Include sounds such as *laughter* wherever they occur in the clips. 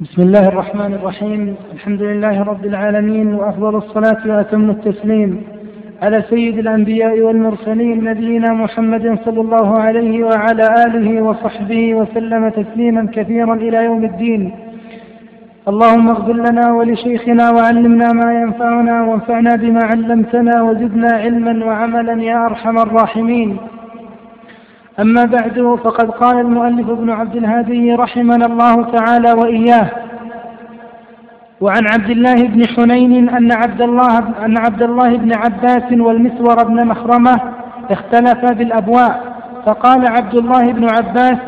بسم الله الرحمن الرحيم. الحمد لله رب العالمين وأفضل الصلاة وأتم التسليم على سيد الأنبياء والمرسلين نبينا محمد صلى الله عليه وعلى آله وصحبه وسلم تسليما كثيرا إلى يوم الدين. اللهم اغفر لنا ولشيخنا وعلمنا ما ينفعنا وانفعنا بما علمتنا وزدنا علما وعملا يا أرحم الراحمين. أما بعد فقد قال المؤلف ابن عبد الهادي رحمنا الله تعالى وإياه وعن عبد الله بن حنين أن عبد الله أن عبد الله بن عباس والمسور بن مخرمة اختلفا بالأبواء فقال عبد الله بن عباس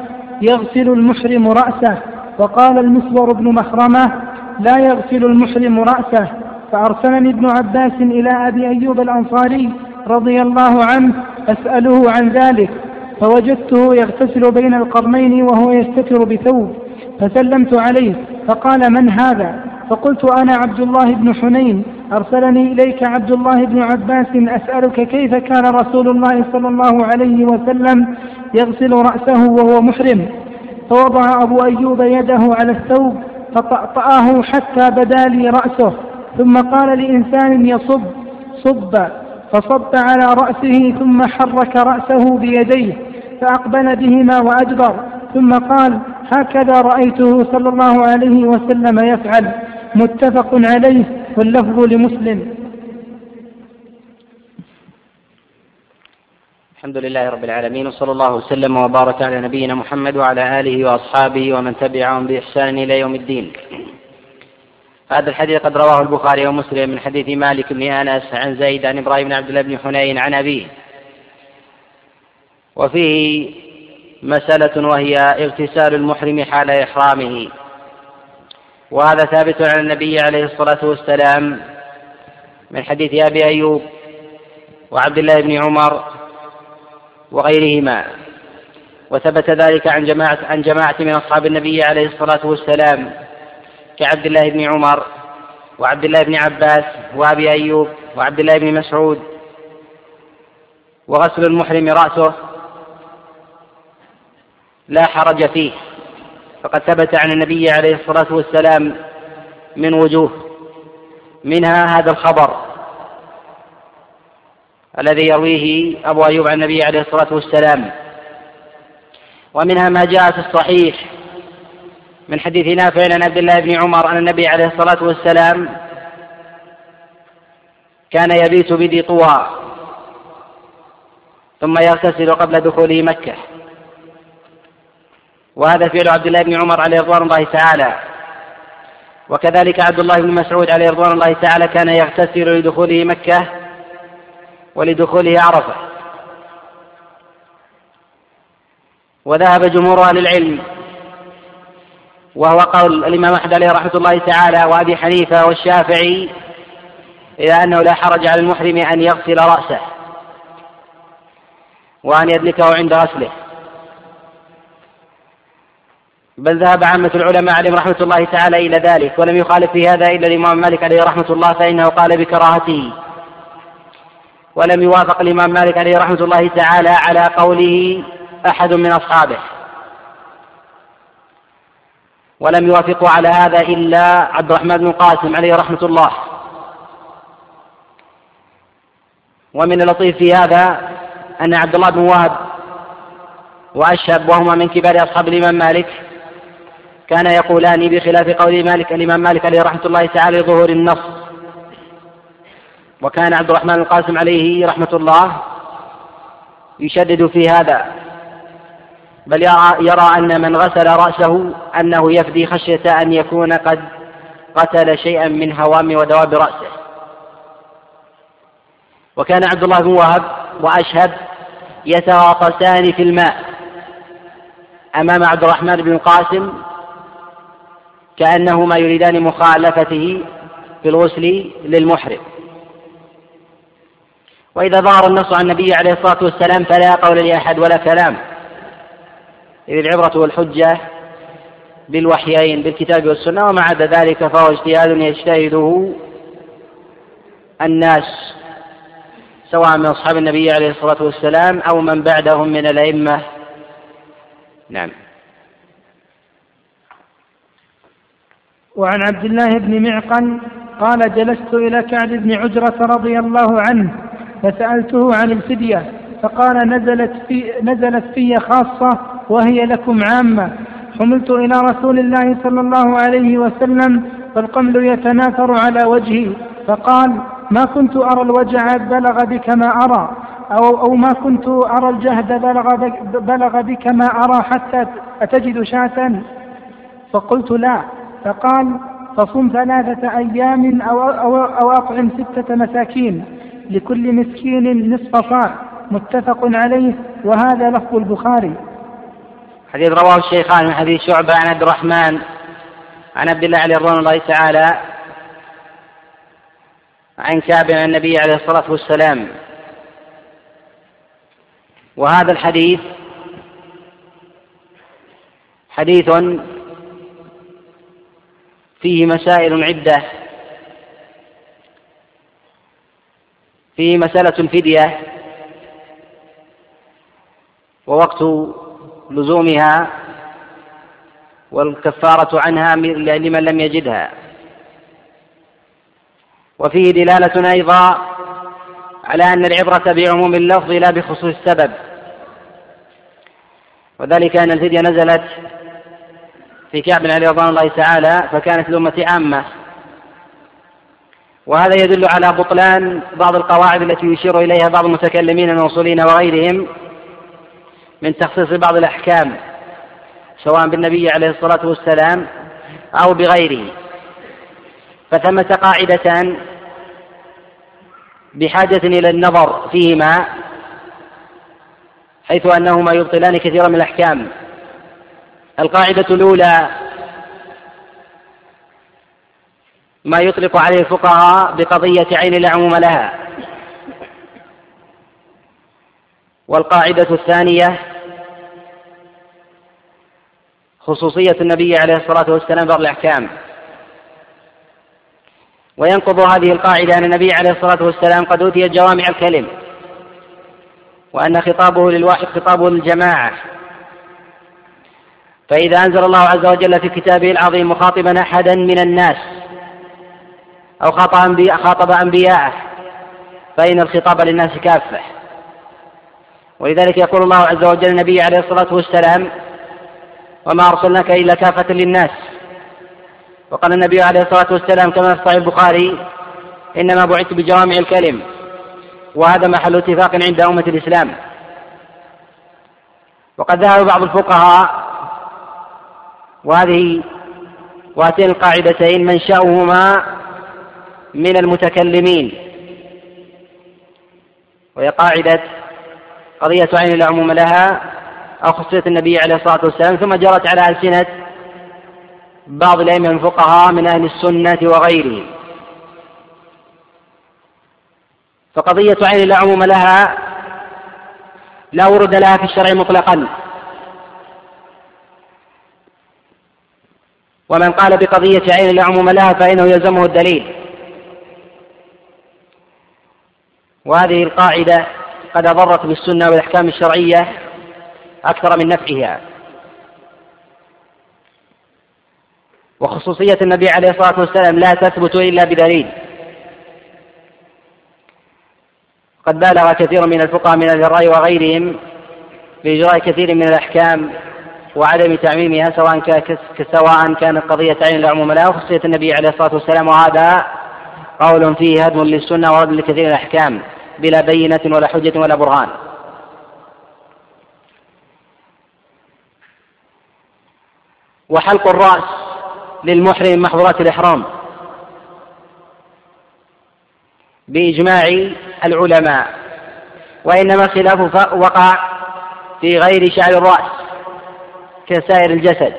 يغسل المحرم رأسه وقال المسور بن مخرمة لا يغسل المحرم رأسه فأرسلني ابن عباس إلى أبي أيوب الأنصاري رضي الله عنه أسأله عن ذلك. فوجدته يغتسل بين القرنين وهو يستتر بثوب فسلمت عليه فقال من هذا؟ فقلت أنا عبد الله بن حنين أرسلني إليك عبد الله بن عباس أسألك كيف كان رسول الله صلى الله عليه وسلم يغسل رأسه وهو محرم؟ فوضع أبو أيوب يده على الثوب فطأطأه حتى بدا لي رأسه ثم قال لإنسان يصب صب فصب على رأسه ثم حرك رأسه بيديه فأقبل بهما وأدبر ثم قال هكذا رأيته صلى الله عليه وسلم يفعل. متفق عليه واللفظ لمسلم. الحمد لله رب العالمين وصلى الله وسلم وبارك على نبينا محمد وعلى آله وأصحابه ومن تبعهم بإحسان إلى يوم الدين. هذا الحديث قد رواه البخاري ومسلم من حديث مالك بن أنس عن زيد عن إبراهيم بن عبد الله بن حنين عن أبيه. وفيه مسألة وهي اغتسال المحرم حال إحرامه. وهذا ثابت عن النبي عليه الصلاة والسلام من حديث أبي أيوب وعبد الله بن عمر وغيرهما. وثبت ذلك عن جماعة عن جماعة من أصحاب النبي عليه الصلاة والسلام كعبد الله بن عمر وعبد الله بن عباس وأبي أيوب وعبد الله بن مسعود. وغسل المحرم رأسه لا حرج فيه. فقد ثبت عن النبي عليه الصلاة والسلام من وجوه منها هذا الخبر الذي يرويه أبو أيوب عن النبي عليه الصلاة والسلام. ومنها ما جاء في الصحيح من حديث نافع عن عبد الله بن عمر أن النبي عليه الصلاة والسلام كان يبيت بذي طوى ثم يغتسل قبل دخوله مكة. وهذا فعل عبد الله بن عمر عليه رضوان الله تعالى. وكذلك عبد الله بن مسعود عليه رضوان الله تعالى كان يغتسل لدخوله مكة ولدخوله عرفة. وذهب جمهور أهل العلم وهو قول الإمام أحمد عليه رحمة الله تعالى وأبي حنيفة والشافعي إلى أنه لا حرج على المحرم أن يغسل رأسه وأن يدلكه عند غسله. بل ذهب عامة العلماء عليهم رحمة الله تعالى إلى ذلك ولم يخالف في هذا إلا الإمام مالك عليه رحمة الله فإنه قال بكراهته. ولم يوافق الإمام مالك عليه رحمة الله تعالى على قوله أحد من أصحابه. ولم يوافقوا على هذا إلا عبد الرحمن بن قاسم عليه رحمة الله. ومن اللطيف في هذا أن عبد الله بن وهب وأشهب وهما من كبار أصحاب الإمام مالك كان يقولان بخلاف قول مالك الإمام مالك عليه رحمة الله تعالى لظهور النص. وكان عبد الرحمن القاسم عليه رحمة الله يشدد في هذا. بل يرى أن من غسل رأسه أنه يفدي خشية أن يكون قد قتل شيئا من هوام ودواب رأسه. وكان عبد الله بن وهب وأشهب يتغاطسان في الماء أمام عبد الرحمن بن القاسم كأنهما يريدان مخالفته في الغسل للمحرم. وإذا ظهر النص عن النبي عليه الصلاة والسلام فلا قول لأحد ولا كلام. إذ العبرة والحجة بالوحيين بالكتاب والسنة وما عدا ذلك فهو اجتهاد يجتهده الناس سواء من أصحاب النبي عليه الصلاة والسلام أو من بعدهم من الأئمة. نعم. وعن عبد الله بن معقل قال جلست إلى كعب بن عجرة رضي الله عنه فسألته عن الفدية فقال نزلت في نزلت في خاصة وهي لكم عامة. حملت إلى رسول الله صلى الله عليه وسلم فالقمل يتناثر على وجهي فقال ما كنت أرى الوجع بلغ بك ما أرى أو, أو ما كنت أرى الجهد بلغ بك, بلغ بك ما أرى حتى أتجد شاة؟ فقلت لا. فقال فصم ثلاثة أيام أو, أو, أو أطعم ستة مساكين لكل مسكين نصف صاع متفق عليه وهذا لفظ البخاري. حديث رواه الشيخان من حديث شعبة عن عبد الرحمن عن عبد الله عليه رضوان الله تعالى عن كعب عن النبي عليه الصلاة والسلام. وهذا الحديث حديث فيه مسائل عدة. فيه مسألة الفدية ووقت لزومها والكفارة عنها لمن لم يجدها. وفيه دلالة أيضا على أن العبرة بعموم اللفظ لا بخصوص السبب. وذلك أن الفدية نزلت في كعب عليه رضوان الله تعالى فكانت الأمة عامة. وهذا يدل على بطلان بعض القواعد التي يشير إليها بعض المتكلمين الموصولين وغيرهم من تخصيص بعض الأحكام سواء بالنبي عليه الصلاة والسلام أو بغيره. فثمة قاعدتان بحاجة إلى النظر فيهما حيث أنهما يبطلان كثيرا من الأحكام. القاعدة الأولى ما يطلق عليه الفقهاء بقضية عين لا عموم لها. والقاعدة الثانية خصوصية النبي عليه الصلاة والسلام بعض الأحكام. وينقض هذه القاعدة أن النبي عليه الصلاة والسلام قد أوتي جوامع الكلم وأن خطابه للواحد خطابه للجماعة. فإذا أنزل الله عز وجل في كتابه العظيم مخاطبا أحدا من الناس أو خاطب أنبياءه فإن الخطاب للناس كافة. ولذلك يقول الله عز وجل النبي عليه الصلاة والسلام وما أرسلناك إلا كافة للناس. وقال النبي عليه الصلاة والسلام كما في صحيح البخاري إنما بعثت بجوامع الكلم وهذا محل اتفاق عند أمة الإسلام. وقد ذهب بعض الفقهاء وهذه وهاتين القاعدتين منشأهما من المتكلمين. وهي قاعدة قضية عين لا عموم لها أو خصية النبي عليه الصلاة والسلام ثم جرت على ألسنة بعض الأئمة الفقهاء من أهل السنة وغيرهم. فقضية عين لا عموم لها لا ورد لها في الشرع مطلقا. ومن قال بقضية عين لا عموم لها فإنه يلزمه الدليل. وهذه القاعدة قد أضرت بالسنة والأحكام الشرعية أكثر من نفعها. وخصوصية النبي عليه الصلاة والسلام لا تثبت إلا بدليل. قد بالغ كثير من الفقهاء من الرأي وغيرهم في إجراء كثير من الأحكام وعدم تعميمها سواء سواء كانت قضية عين العموم لا وخصوصية النبي عليه الصلاة والسلام وهذا قول فيه هدم للسنة ورد لكثير من الأحكام بلا بينة ولا حجة ولا برهان. وحلق الرأس للمحرم من محظورات الإحرام. بإجماع العلماء وإنما الخلاف وقع في غير شعر الرأس. كسائر الجسد.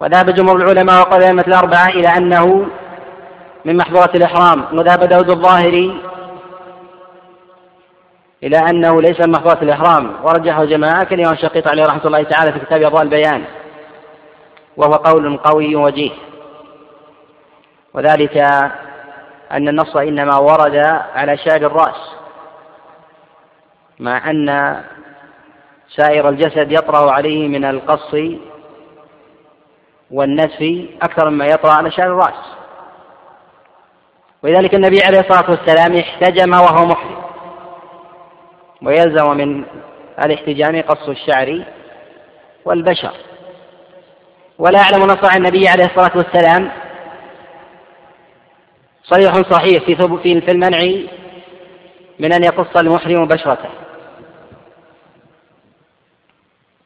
وذهب جمهور العلماء وقال الأئمة الأربعة إلى أنه من محظورة الإحرام. وذهب داود الظاهري إلى أنه ليس من محظورة الإحرام. ورجحه جماعة كالإمام الشقيق عليه رحمة الله تعالى في كتاب أضواء البيان. وهو قول قوي وجيه. وذلك أن النص إنما ورد على شعر الرأس. مع أن سائر الجسد يطرأ عليه من القص والنسف أكثر مما يطرأ على شعر الرأس. ولذلك النبي عليه الصلاة والسلام احتجم وهو محرم. ويلزم من الاحتجام قص الشعر والبشر. ولا أعلم نص عن النبي عليه الصلاة والسلام صريح صحيح في في المنع من أن يقص المحرم بشرته.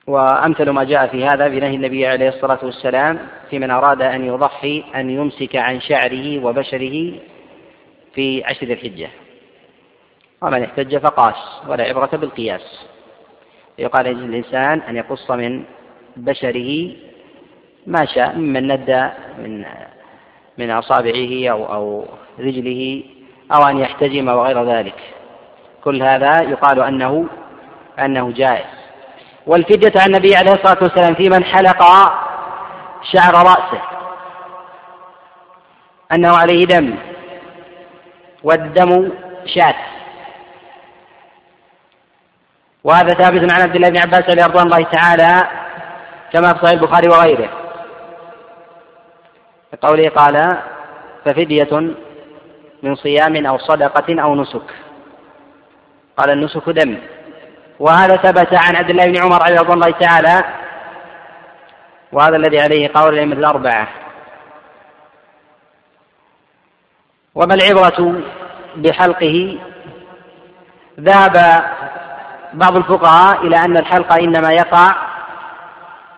وأمثل ما جاء في هذا بنهي النبي عليه الصلاة والسلام في من أراد أن يضحي أن يمسك عن شعره وبشره في عشر الحجة. ومن احتج فقاس ولا عبرة بالقياس. يقال للإنسان أن يقص من بشره ما شاء ممن ندى من من أصابعه أو أو رجله أو أن يحتجم وغير ذلك. كل هذا يقال أنه أنه جائز. والفدية عن النبي عليه الصلاة والسلام في من حلق شعر رأسه أنه عليه دم والدم شاة. وهذا ثابت عن عبد الله بن عباس رضي الله تعالى كما في صحيح البخاري وغيره. قوله قال ففدية من صيام أو صدقة أو نسك. قال النسك دم. وهذا ثبت عن عبد الله بن عمر رضي الله تعالى وهذا الذي عليه قول الأئمة الأربعة. وما العبرة بحلقه؟ ذهب بعض الفقهاء إلى أن الحلق إنما يقع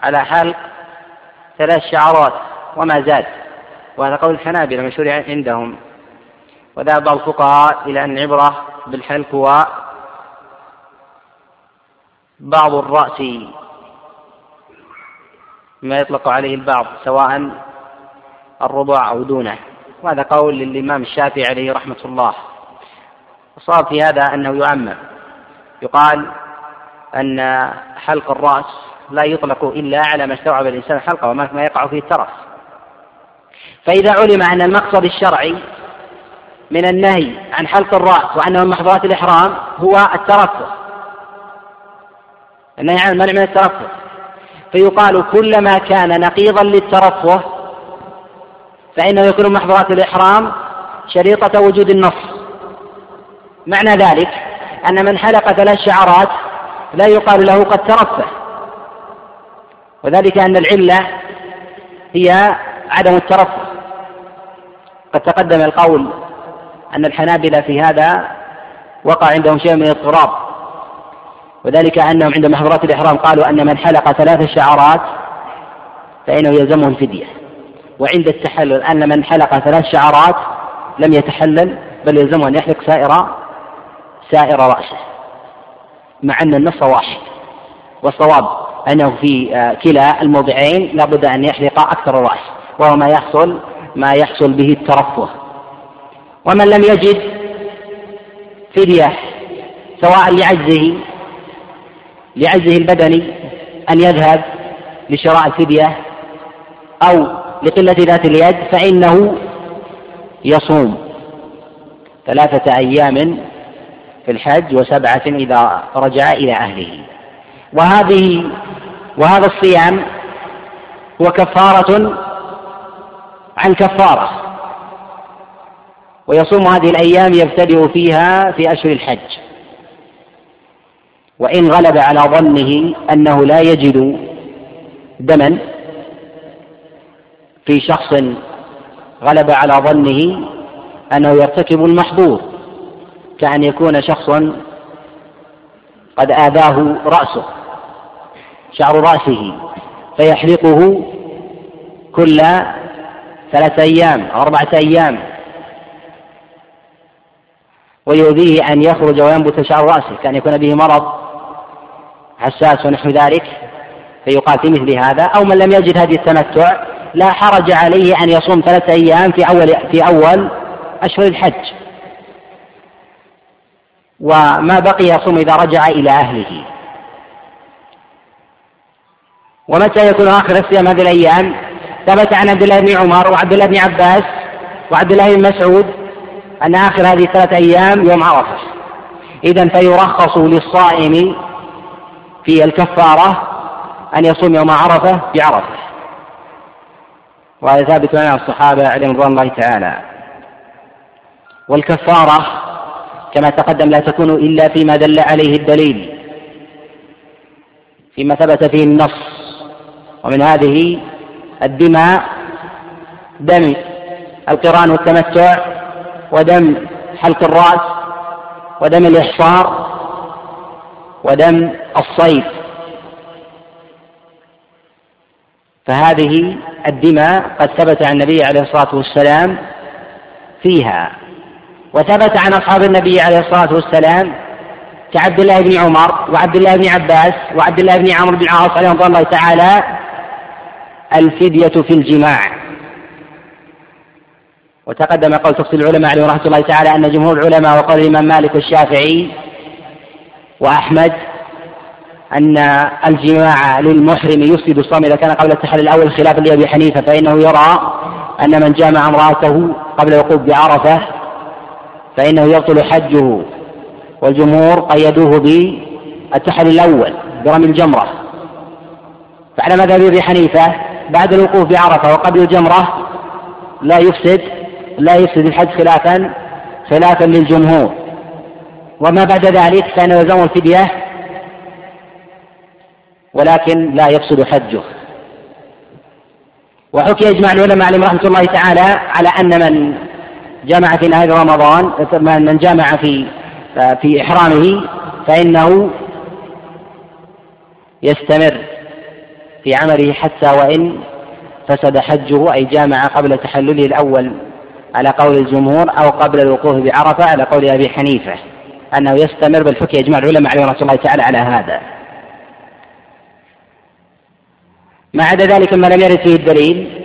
على حلق ثلاث شعرات وما زاد وهذا قول الحنابلة مشهور عندهم. وذهب بعض الفقهاء إلى أن العبرة بالحلق هو بعض الرأس ما يطلق عليه البعض سواء الربع أو دونه. وهذا قول للإمام الشافعي عليه رحمة الله. الصواب في هذا أنه يعمم يقال أن حلق الرأس لا يطلق إلا على ما استوعب الإنسان حلقه وما ما يقع فيه الترف. فإذا علم أن المقصد الشرعي من النهي عن حلق الرأس وأنه من محظورات الإحرام هو الترفه. النهي عن المنع من الترفه. فيقال كلما كان نقيضا للترفه فإنه يكون محظورات الإحرام شريطة وجود النص. معنى ذلك أن من حلق ثلاث شعرات لا يقال له قد ترفه. وذلك أن العلة هي عدم الترفه. قد تقدم القول أن الحنابلة في هذا وقع عندهم شيء من الاضطراب وذلك أنهم عند محظورات الإحرام قالوا أن من حلق ثلاث شعرات فإنه يلزمه الفدية. وعند التحلل أن من حلق ثلاث شعرات لم يتحلل بل يلزمه أن يحلق سائر سائر رأسه مع أن النص واحد. والصواب أنه في آه، كلا الموضعين لابد أن يحلق أكثر الرأس وهو ما يحصل ما يحصل به الترفه. ومن لم يجد فدية سواء لعجزه لعجزه البدني أن يذهب لشراء الفدية أو لقلة ذات اليد فإنه يصوم ثلاثة أيام في الحج وسبعة إذا رجع إلى أهله. وهذه وهذا الصيام هو كفارة عن كفارة. ويصوم هذه الأيام يبتدئ فيها في أشهر الحج. وإن غلب على ظنه أنه لا يجد دما في شخص غلب على ظنه أنه يرتكب المحظور كأن يكون شخص قد آذاه رأسه شعر رأسه فيحلقه كل ثلاثة أيام أو أربعة أيام. ويؤذيه أن يخرج وينبت شعر رأسه كأن يكون به مرض. حساس ونحو ذلك فيقال في مثل هذا أو من لم يجد هذه التمتع لا حرج عليه أن يصوم ثلاثة أيام في أول في أول أشهر الحج. وما بقي يصوم إذا رجع إلى أهله. ومتى يكون آخر الصيام هذه الأيام؟ ثبت عن عبد الله بن عمر وعبد الله بن عباس وعبد الله بن مسعود أن آخر هذه الثلاثة أيام يوم عرفة. إذا فيرخص للصائم في الكفارة أن يصوم يوم عرفة بعرفة. وهذا ثابت عن الصحابة عليهم رضوان الله تعالى. والكفارة كما تقدم لا تكون إلا فيما دل عليه الدليل فيما ثبت فيه النص. ومن هذه الدماء دم القرآن والتمتع ودم حلق الرأس ودم الإحصار ودم الصيد. فهذه الدماء قد ثبت عن النبي عليه الصلاة والسلام فيها. وثبت عن أصحاب النبي عليه الصلاة والسلام كعبد الله بن عمر وعبد الله بن عباس وعبد الله بن عمرو بن العاص عليهم الله تعالى الفدية في الجماع. وتقدم قول تفصيل العلماء عليهم رحمة الله تعالى أن جمهور العلماء وقول الإمام مالك والشافعي وأحمد أن الجماع للمحرم يفسد الصوم إذا كان قبل التحلل الأول خلافا لأبي حنيفة فإنه يرى أن من جامع امرأته قبل الوقوف بعرفة فإنه يبطل حجه والجمهور قيدوه بالتحلل الأول برمي الجمرة. فعلى مذهب أبي حنيفة بعد الوقوف بعرفة وقبل الجمرة لا يفسد لا يفسد الحج خلافا خلافا للجمهور. وما بعد ذلك فإنه يلزم الفدية ولكن لا يفسد حجه. وحكي إجماع العلماء عليهم رحمة الله تعالى على أن من جمع في نهاية رمضان من جامع في في إحرامه فإنه يستمر في عمله حتى وإن فسد حجه أي جامع قبل تحلله الأول على قول الجمهور أو قبل الوقوف بعرفة على قول أبي حنيفة. أنه يستمر بالحكي إجماع العلماء عليه رحمة الله تعالى على هذا. ما عدا ذلك ما لم يرد فيه الدليل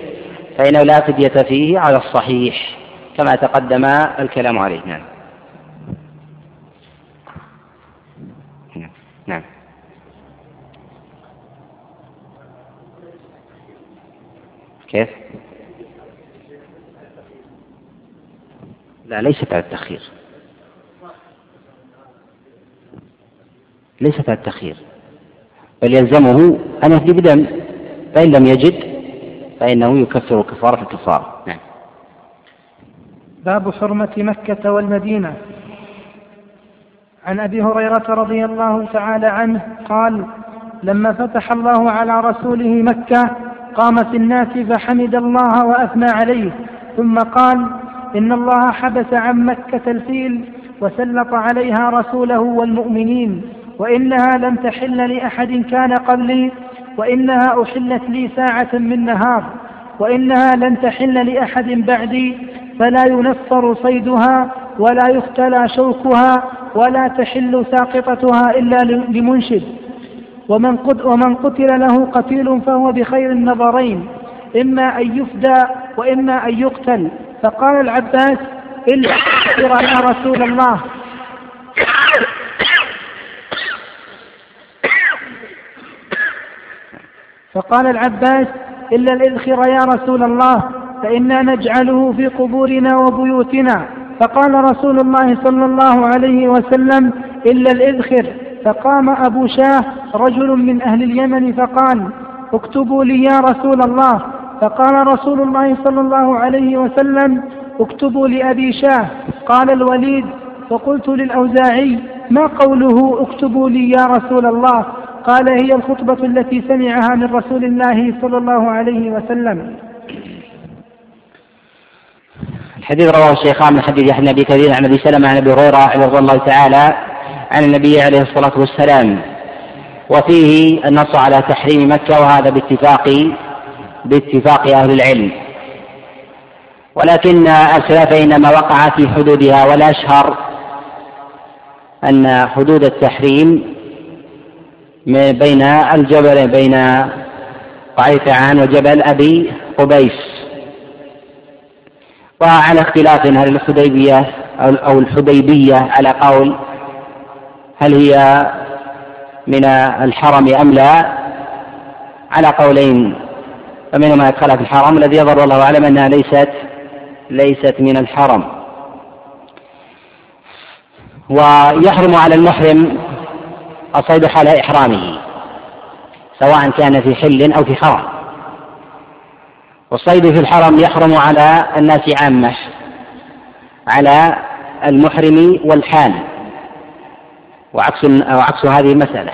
فإنه لا فدية فيه على الصحيح كما تقدم الكلام عليه. نعم. نعم. كيف؟ لا ليست على التخيير ليست على التخيير. بل يلزمه أن يهدي بدم فإن لم يجد فإنه يكفر كفارة الكفارة. نعم. باب حرمة مكة والمدينة. عن أبي هريرة رضي الله تعالى عنه قال لما فتح الله على رسوله مكة قام في الناس فحمد الله وأثنى عليه. ثم قال إن الله حبس عن مكة الفيل وسلط عليها رسوله والمؤمنين. وإنها لم تحل لأحد كان قبلي وإنها أحلت لي ساعة من نهار وإنها لن تحل لأحد بعدي فلا ينفر صيدها ولا يختلى شوكها ولا تحل ساقطتها إلا لمنشد. ومن, ومن قتل له قتيل فهو بخير النظرين إما أن يفدى وإما أن يقتل. فقال العباس إلا يا رسول الله. فقال العباس إلا الإذخر يا رسول الله فإنا نجعله في قبورنا وبيوتنا. فقال رسول الله صلى الله عليه وسلم إلا الإذخر. فقام أبو شاه رجل من أهل اليمن فقال اكتبوا لي يا رسول الله. فقال رسول الله صلى الله عليه وسلم اكتبوا لأبي شاه. قال الوليد فقلت للأوزاعي ما قوله اكتبوا لي يا رسول الله؟ قال هي الخطبة التي سمعها من رسول الله صلى الله عليه وسلم. الحديث رواه الشيخان من حديث يحيى بن كثير عن أبي سلمة عن أبي هريرة رضي الله تعالى عن النبي عليه الصلاة والسلام. وفيه النص على تحريم مكة وهذا باتفاق باتفاق أهل العلم. ولكن الخلاف انما وقع في حدودها والأشهر أن حدود التحريم بين الجبل بين قعيثعان وجبل أبي قبيس. وعلى اختلاف هل الحديبية أو الحديبية على قول هل هي من الحرم أم لا؟ على قولين. فمنهم ما يدخلها في الحرم الذي يظهر الله أعلم أنها ليست ليست من الحرم. ويحرم على المحرم الصيد حال إحرامه سواء كان في حل أو في حرم والصيد في الحرم يحرم على الناس عامة على المحرم والحال. وعكس وعكس هذه المسألة.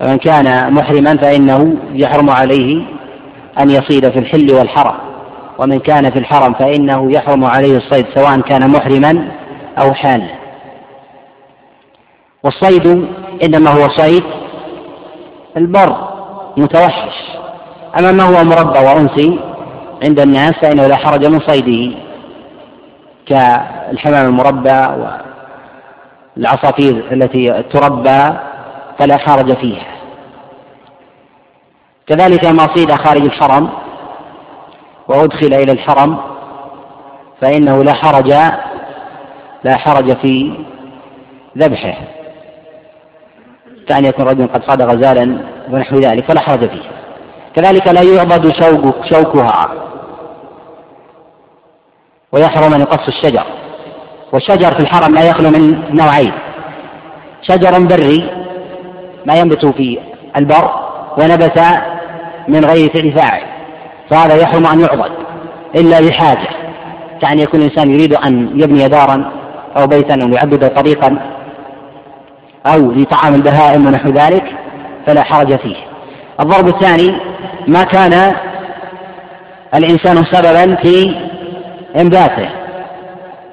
فمن كان محرما فإنه يحرم عليه أن يصيد في الحل والحرم. ومن كان في الحرم فإنه يحرم عليه الصيد سواء كان محرما أو حالا. والصيد إنما هو صيد البر متوحش. أما ما هو مربى وأنسي عند الناس فإنه لا حرج من صيده كالحمام المربى والعصافير التي تربى فلا حرج فيها. كذلك ما صيد خارج الحرم وأدخل إلى الحرم فإنه لا حرج لا حرج في ذبحه. كأن يكون رجل قد صاد غزالا ونحو ذلك فلا حرج فيه. كذلك لا يعبد شوك شوكها ويحرم أن يقص الشجر. والشجر في الحرم لا يخلو من نوعين. شجر بري ما ينبت في البر ونبت من غير فعل فاعل فهذا يحرم أن يعبد إلا لحاجة كأن يكون الإنسان يريد أن يبني دارا أو بيتا أو يعبد طريقا أو لطعام البهائم ونحو ذلك فلا حرج فيه. الضرب الثاني ما كان الإنسان سببا في إنباته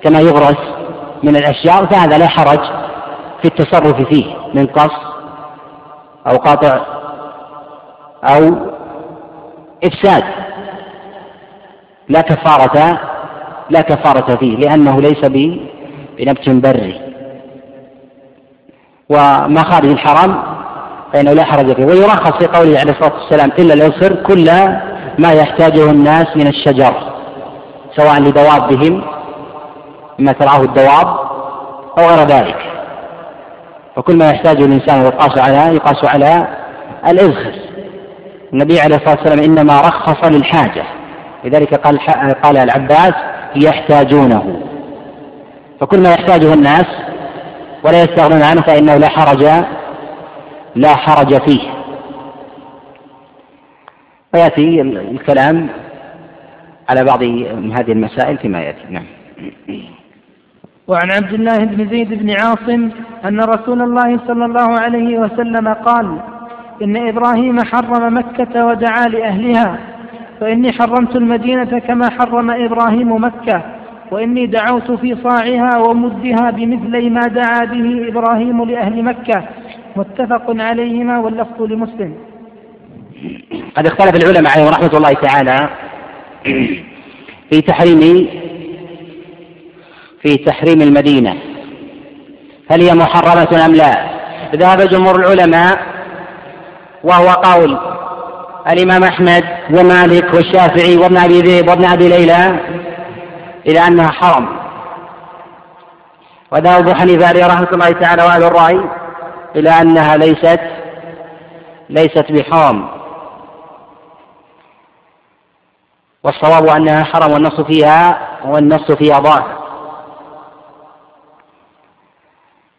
كما يغرس من الأشجار فهذا لا حرج في التصرف فيه من قص أو قطع أو إفساد. لا كفارة لا كفارة فيه لأنه ليس بنبت بري. وما خارج الحرام فإنه لا حرج فيه. ويرخص في قوله عليه الصلاة والسلام إلا العسر كل ما يحتاجه الناس من الشجر سواء لدوابهم مما ترعاه الدواب أو غير ذلك. وكل ما يحتاجه الإنسان يقاس على يقاس على الإذخر النبي عليه الصلاة والسلام إنما رخص للحاجة. لذلك قال قال العباس يحتاجونه. فكل ما يحتاجه الناس ولا يستغنون عنه فإنه لا حرج لا حرج فيه. ويأتي الكلام على بعض هذه المسائل فيما يأتي. نعم. وعن عبد الله بن زيد بن عاصم أن رسول الله صلى الله عليه وسلم قال إن إبراهيم حرم مكة ودعا لأهلها فإني حرمت المدينة كما حرم إبراهيم مكة. وإني دعوت في صاعها ومدها بمثلي ما دعا به إبراهيم لأهل مكة متفق عليهما واللفظ لمسلم قد اختلف العلماء عليهم رحمة الله تعالى في تحريم في تحريم المدينة هل هي محرمة أم لا؟ ذهب جمهور العلماء وهو قول الإمام أحمد ومالك والشافعي وابن أبي ذئب وابن أبي ليلى إلى أنها حرم وذهب أبو حنيفة عليه رحمة الله تعالى وأهل الرأي إلى أنها ليست ليست بحرم والصواب أنها حرم والنص فيها والنص فيها ظاهر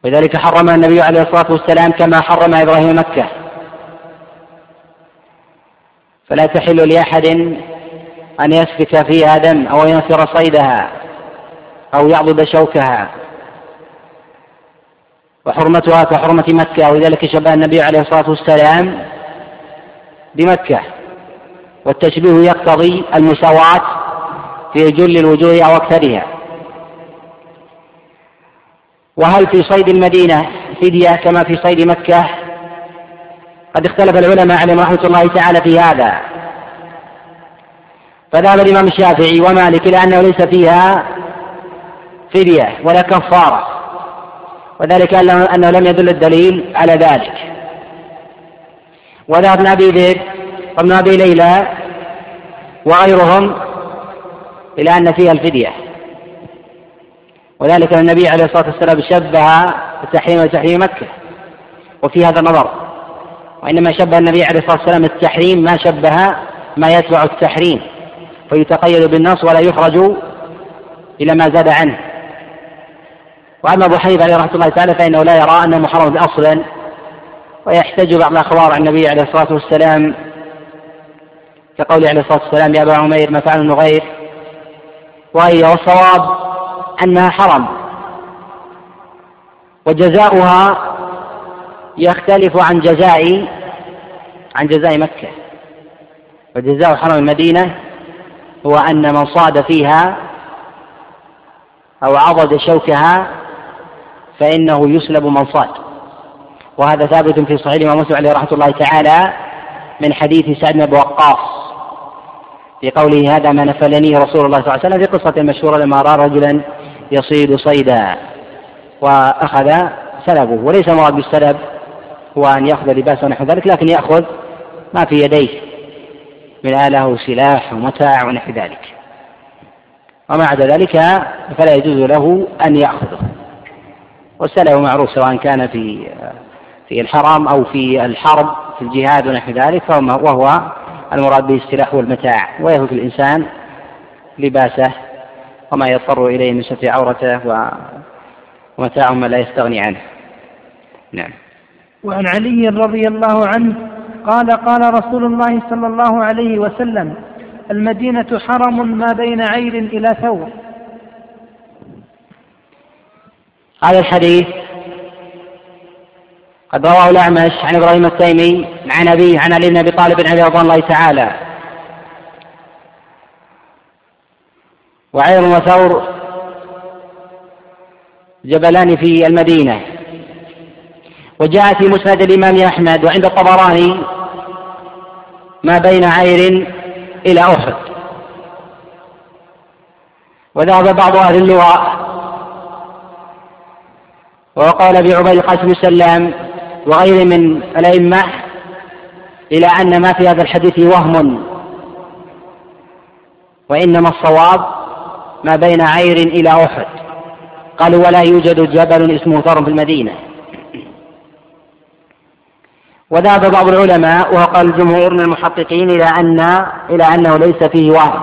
ولذلك حرمها النبي عليه الصلاة والسلام كما حرم إبراهيم مكة. فلا تحل لأحد أن يسفك فيها دم أو ينفر صيدها أو يعضد شوكها. وحرمتها كحرمة مكة. ولذلك شبه النبي عليه الصلاة والسلام بمكة. والتشبيه يقتضي المساواة في جل الوجوه أو أكثرها. وهل في صيد المدينة فدية كما في صيد مكة؟ قد اختلف العلماء عليهم رحمة الله تعالى في هذا. فذهب الإمام الشافعي ومالك إلى أنه ليس فيها فدية ولا كفارة. وذلك أنه لم يدل الدليل على ذلك. وذهب ابن أبي ذئب وابن أبي ليلى وغيرهم إلى أن فيها الفدية. وذلك أن النبي عليه الصلاة والسلام شبه التحريم وتحريم مكة. وفي هذا النظر. وإنما شبه النبي عليه الصلاة والسلام التحريم ما شبه ما يتبع التحريم. فيتقيد بالنص ولا يخرج إلى ما زاد عنه. وأما أبو حنيفة عليه رحمة الله تعالى فإنه لا يرى أنه محرم أصلا ويحتج بعض الأخبار عن النبي عليه الصلاة والسلام كقوله عليه الصلاة والسلام يا أبا عمير ما فعل النغير. وهي والصواب أنها حرم. وجزاؤها يختلف عن جزاء عن جزاء مكة. وجزاء حرم المدينة هو أن من صاد فيها أو عضد شوكها فإنه يسلب من صاد. وهذا ثابت في صحيح الإمام مسلم عليه رحمة الله تعالى من حديث سعد بن وقاص في قوله هذا ما نفلني رسول الله صلى الله عليه وسلم في قصة مشهورة لما رأى رجلا يصيد صيدا وأخذ سلبه وليس المراد بالسلب هو أن يأخذ لباسه ونحو ذلك لكن يأخذ ما في يديه. من آلة وسلاح ومتاع ونحو ذلك. وما عدا ذلك فلا يجوز له أن يأخذه. والسلب معروف سواء كان في في الحرم أو في الحرب في الجهاد ونحو ذلك وهو المراد به السلاح والمتاع ويهلك الإنسان لباسه وما يضطر إليه من ستر عورته ومتاع ما لا يستغني عنه. نعم. وعن علي رضي الله عنه قال قال رسول الله صلى الله عليه وسلم المدينة حرم ما بين عير إلى ثور. هذا الحديث قد رواه الأعمش عن إبراهيم التيمي عن أبيه عن علي بن أبي طالب عن رضوان الله تعالى. وعير وثور جبلان في المدينة. وجاء في مسند الإمام أحمد وعند الطبراني ما بين عير إلى أحد. وذهب بعض أهل اللغة وقال أبي عبيد القاسم بن سلام وغيره من الأئمة إلى أن ما في هذا الحديث وهم وإنما الصواب ما بين عير إلى أحد. قالوا ولا يوجد جبل اسمه ثور في المدينة. وذهب بعض العلماء وقال الجمهور من المحققين إلى أن إلى أنه ليس فيه وهم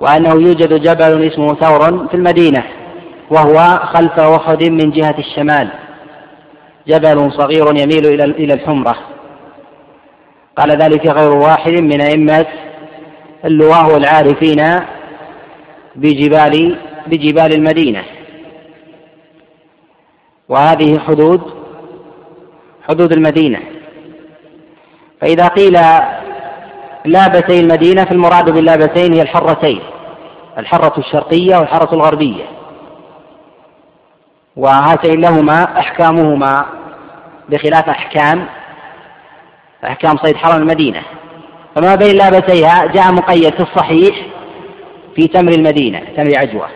وأنه يوجد جبل اسمه ثور في المدينة وهو خلف أحد من جهة الشمال. جبل صغير يميل إلى إلى الحمرة. قال ذلك غير واحد من أئمة اللواة والعارفين بجبال بجبال المدينة. وهذه حدود حدود المدينة. فإذا قيل لابتي المدينة فالمراد باللابتين هي الحرتين الحرة الشرقية والحرة الغربية. وهاتين لهما أحكامهما بخلاف أحكام أحكام صيد حرم المدينة. فما بين لابتيها جاء مقيد في الصحيح في تمر المدينة تمر عجوة.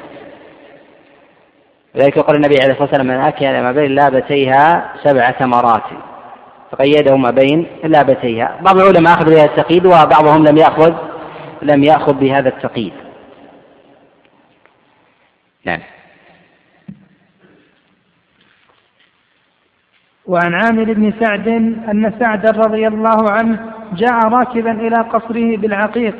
لذلك يقول النبي عليه الصلاة والسلام من أكل ما بين لابتيها سبع تمرات فقيده ما بين لابتيها. بعض العلماء أخذ بهذا التقييد وبعضهم لم يأخذ لم يأخذ بهذا التقييد. نعم. وعن عامر بن سعد أن سعدا رضي الله عنه جاء راكبا إلى قصره بالعقيق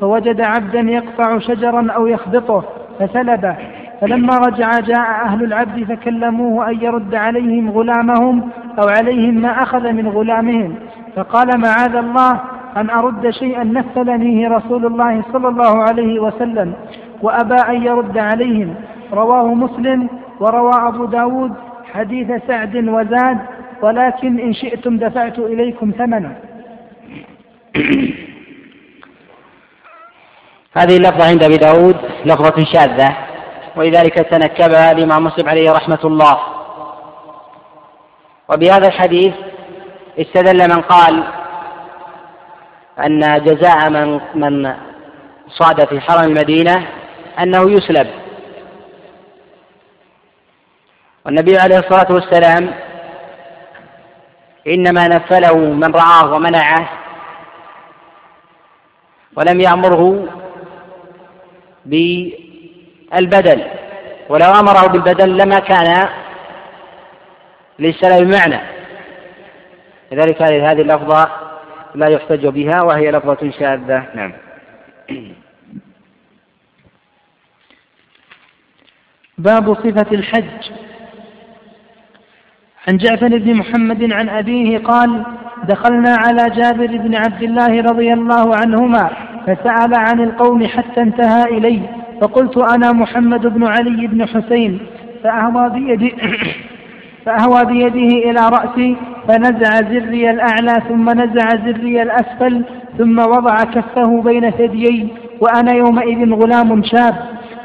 فوجد عبدا يقطع شجرا أو يخبطه فسلبه. فلما رجع جاء أهل العبد فكلموه أن يرد عليهم غلامهم أو عليهم ما أخذ من غلامهم. فقال معاذ الله أن أرد شيئا نفلنيه رسول الله صلى الله عليه وسلم وأبى أن يرد عليهم. رواه مسلم وروى أبو داود حديث سعد وزاد ولكن إن شئتم دفعت إليكم ثمنه. هذه اللفظة عند أبي داود لفظة شاذة. ولذلك تنكبها الإمام مسلم عليه رحمة الله. وبهذا الحديث استدل من قال أن جزاء من من صاد في حرم المدينة أنه يسلب. والنبي عليه الصلاة والسلام إنما نفله من رعاه ومنعه ولم يأمره بالبدل ولو أمره بالبدل لما كان للسلام معنى لذلك هذه اللفظة لا يحتج بها وهي لفظة شاذة. نعم. باب صفة الحج. عن جعفر بن محمد عن أبيه قال دخلنا على جابر بن عبد الله رضي الله عنهما فسأل عن القوم حتى انتهى إلي فقلت أنا محمد بن علي بن حسين فأهوى بيدي *coughs* فأهوى بيده إلى رأسي فنزع زري الأعلى ثم نزع زري الأسفل ثم وضع كفه بين ثديي وأنا يومئذ غلام شاب.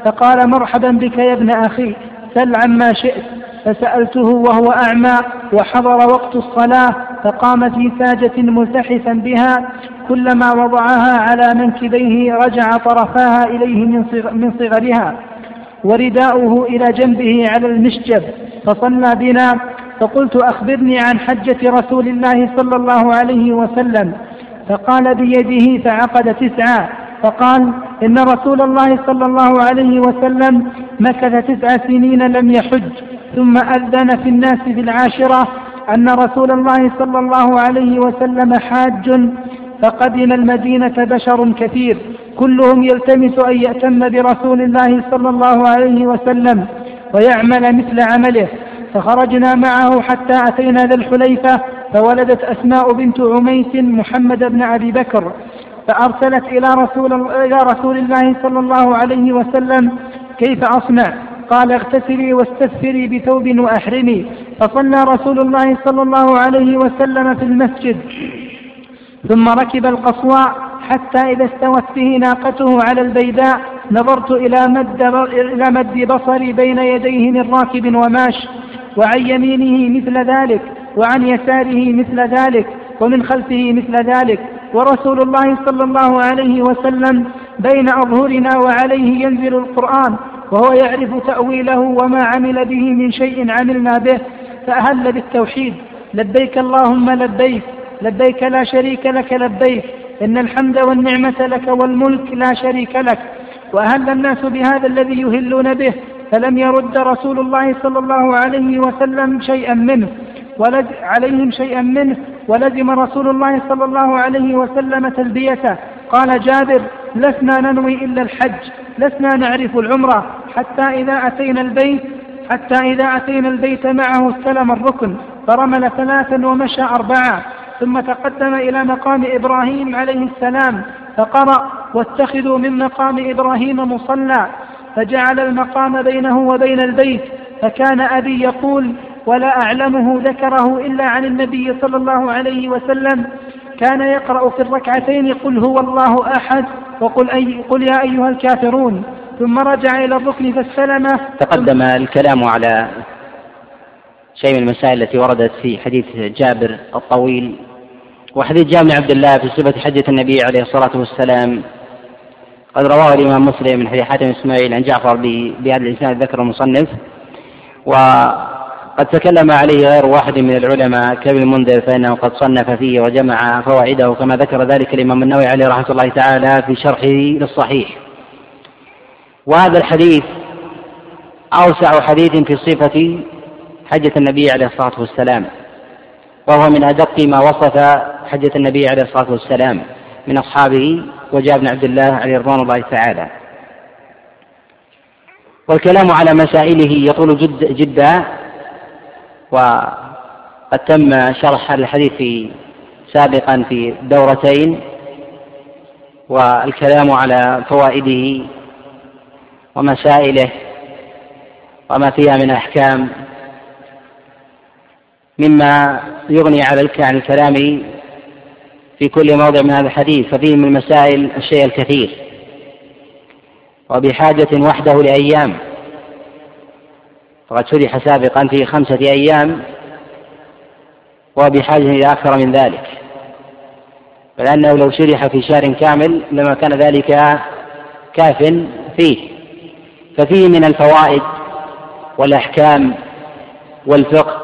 فقال مرحبا بك يا ابن أخي سل عما شئت. فسألته وهو أعمى وحضر وقت الصلاة فقام في ساجة ملتحفا بها كلما وضعها على منكبيه رجع طرفاها إليه من صغرها ورداؤه إلى جنبه على المشجب فصلى بنا فقلت أخبرني عن حجة رسول الله صلى الله عليه وسلم فقال بيده فعقد تسعة فقال إن رسول الله صلى الله عليه وسلم مكث تسع سنين لم يحج ثم أذن في الناس في العاشرة أن رسول الله صلى الله عليه وسلم حاج فقدم المدينة بشر كثير. كلهم يلتمس أن يأتم برسول الله صلى الله عليه وسلم ويعمل مثل عمله. فخرجنا معه حتى أتينا ذا الحليفة فولدت أسماء بنت عميس محمد بن أبي بكر. فأرسلت إلى رسول, إلى رسول الله صلى الله عليه وسلم كيف أصنع؟ قال اغتسلي واستثفري بثوب وأحرمي. فصلى رسول الله صلى الله عليه وسلم في المسجد. ثم ركب القصواء حتى إذا استوت به ناقته على البيداء نظرت إلى مد, إلى مد بصري بين يديه من راكب وماش وعن يمينه مثل ذلك وعن يساره مثل ذلك ومن خلفه مثل ذلك. ورسول الله صلى الله عليه وسلم بين أظهرنا وعليه ينزل القرآن. وهو يعرف تأويله وما عمل به من شيء عملنا به فأهل بالتوحيد. لبيك اللهم لبيك لبيك لا شريك لك لبيك إن الحمد والنعمة لك والملك لا شريك لك. وأهل الناس بهذا الذي يهلون به فلم يرد رسول الله صلى الله عليه وسلم شيئا منه ولد عليهم شيئا منه ولزم رسول الله صلى الله عليه وسلم تلبيته. قال جابر لسنا ننوي إلا الحج. لسنا نعرف العمرة حتى إذا أتينا البيت حتى إذا أتينا البيت معه استلم الركن فرمل ثلاثا ومشى أربعة ثم تقدم إلى مقام إبراهيم عليه السلام فقرأ واتخذوا من مقام إبراهيم مصلى. فجعل المقام بينه وبين البيت فكان أبي يقول ولا أعلمه ذكره إلا عن النبي صلى الله عليه وسلم. كان يقرأ في الركعتين قل هو الله أحد وقل أي قل يا أيها الكافرون ثم رجع إلى الركن فاستلم تقدم الكلام على شيء من المسائل التي وردت في حديث جابر الطويل. وحديث جابر بن عبد الله في صفة حجة النبي عليه الصلاة والسلام. قد رواه الإمام مسلم من حديث حاتم إسماعيل عن جعفر بهذا الإسناد ذكر المصنف. وقد تكلم عليه غير واحد من العلماء كابن المنذر فإنه قد صنف فيه وجمع فوائده كما ذكر ذلك الإمام النووي عليه رحمة الله تعالى في شرحه للصحيح. وهذا الحديث أوسع حديث في صفة حجة النبي عليه الصلاة والسلام وهو من أدق ما وصف حجة النبي عليه الصلاة والسلام من أصحابه وجاء بن عبد الله عليه رضوان الله تعالى. والكلام على مسائله يطول جد جدا وقد تم شرح الحديث سابقا في دورتين والكلام على فوائده ومسائله وما فيها من أحكام مما يغني على عن الكلام في كل موضع من هذا الحديث ففيه من المسائل الشيء الكثير. وبحاجة وحده لأيام. فقد شرح سابقا في خمسة أيام وبحاجة إلى أكثر من ذلك. فلأنه لو شرح في شهر كامل لما كان ذلك كاف فيه. ففيه من الفوائد والأحكام والفقه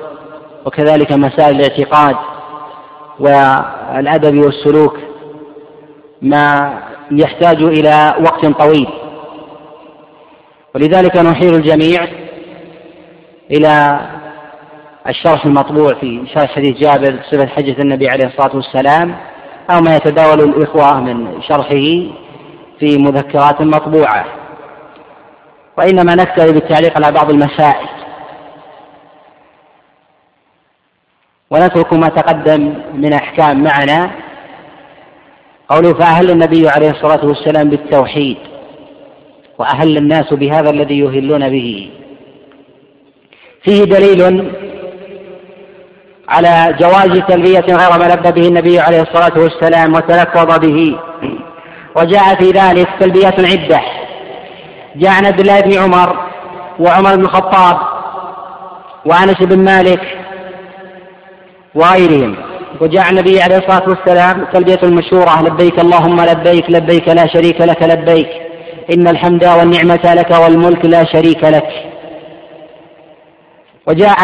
وكذلك مسائل الاعتقاد والأدب والسلوك ما يحتاج إلى وقت طويل. ولذلك نحيل الجميع إلى الشرح المطبوع في شرح حديث جابر صفة حجة النبي عليه الصلاة والسلام أو ما يتداول الإخوة من شرحه في مذكرات مطبوعة. وإنما نكتفي بالتعليق على بعض المسائل. ونترك ما تقدم من أحكام معنا. قوله فأهل النبي عليه الصلاة والسلام بالتوحيد وأهل الناس بهذا الذي يهلون به. فيه دليل على جواز تلبية غير ما لبى به النبي عليه الصلاة والسلام وتلفظ به. وجاء في ذلك تلبية عدة. جاء عن عبد الله بن عمر وعمر بن الخطاب وأنس بن مالك وغيرهم. وجاء النبي عليه الصلاة والسلام تلبية المشهورة لبيك اللهم لبيك لبيك لا شريك لك لبيك إن الحمد والنعمة لك والملك لا شريك لك. وجاء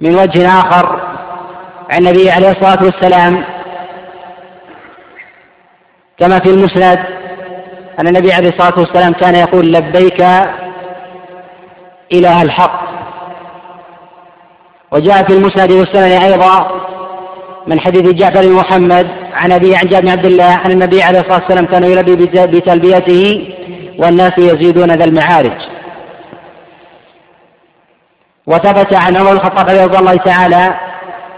من وجه آخر عن النبي عليه الصلاة والسلام كما في المسند أن النبي عليه الصلاة والسلام كان يقول لبيك إله الحق. وجاء في المسند والسنن أيضا من حديث جعفر بن محمد عن أبي عن جابر بن عبد الله أن النبي عليه الصلاة والسلام كان يلبي بتلبيته والناس يزيدون ذا المعارج. وثبت عن عمر الخطاب رضي الله تعالى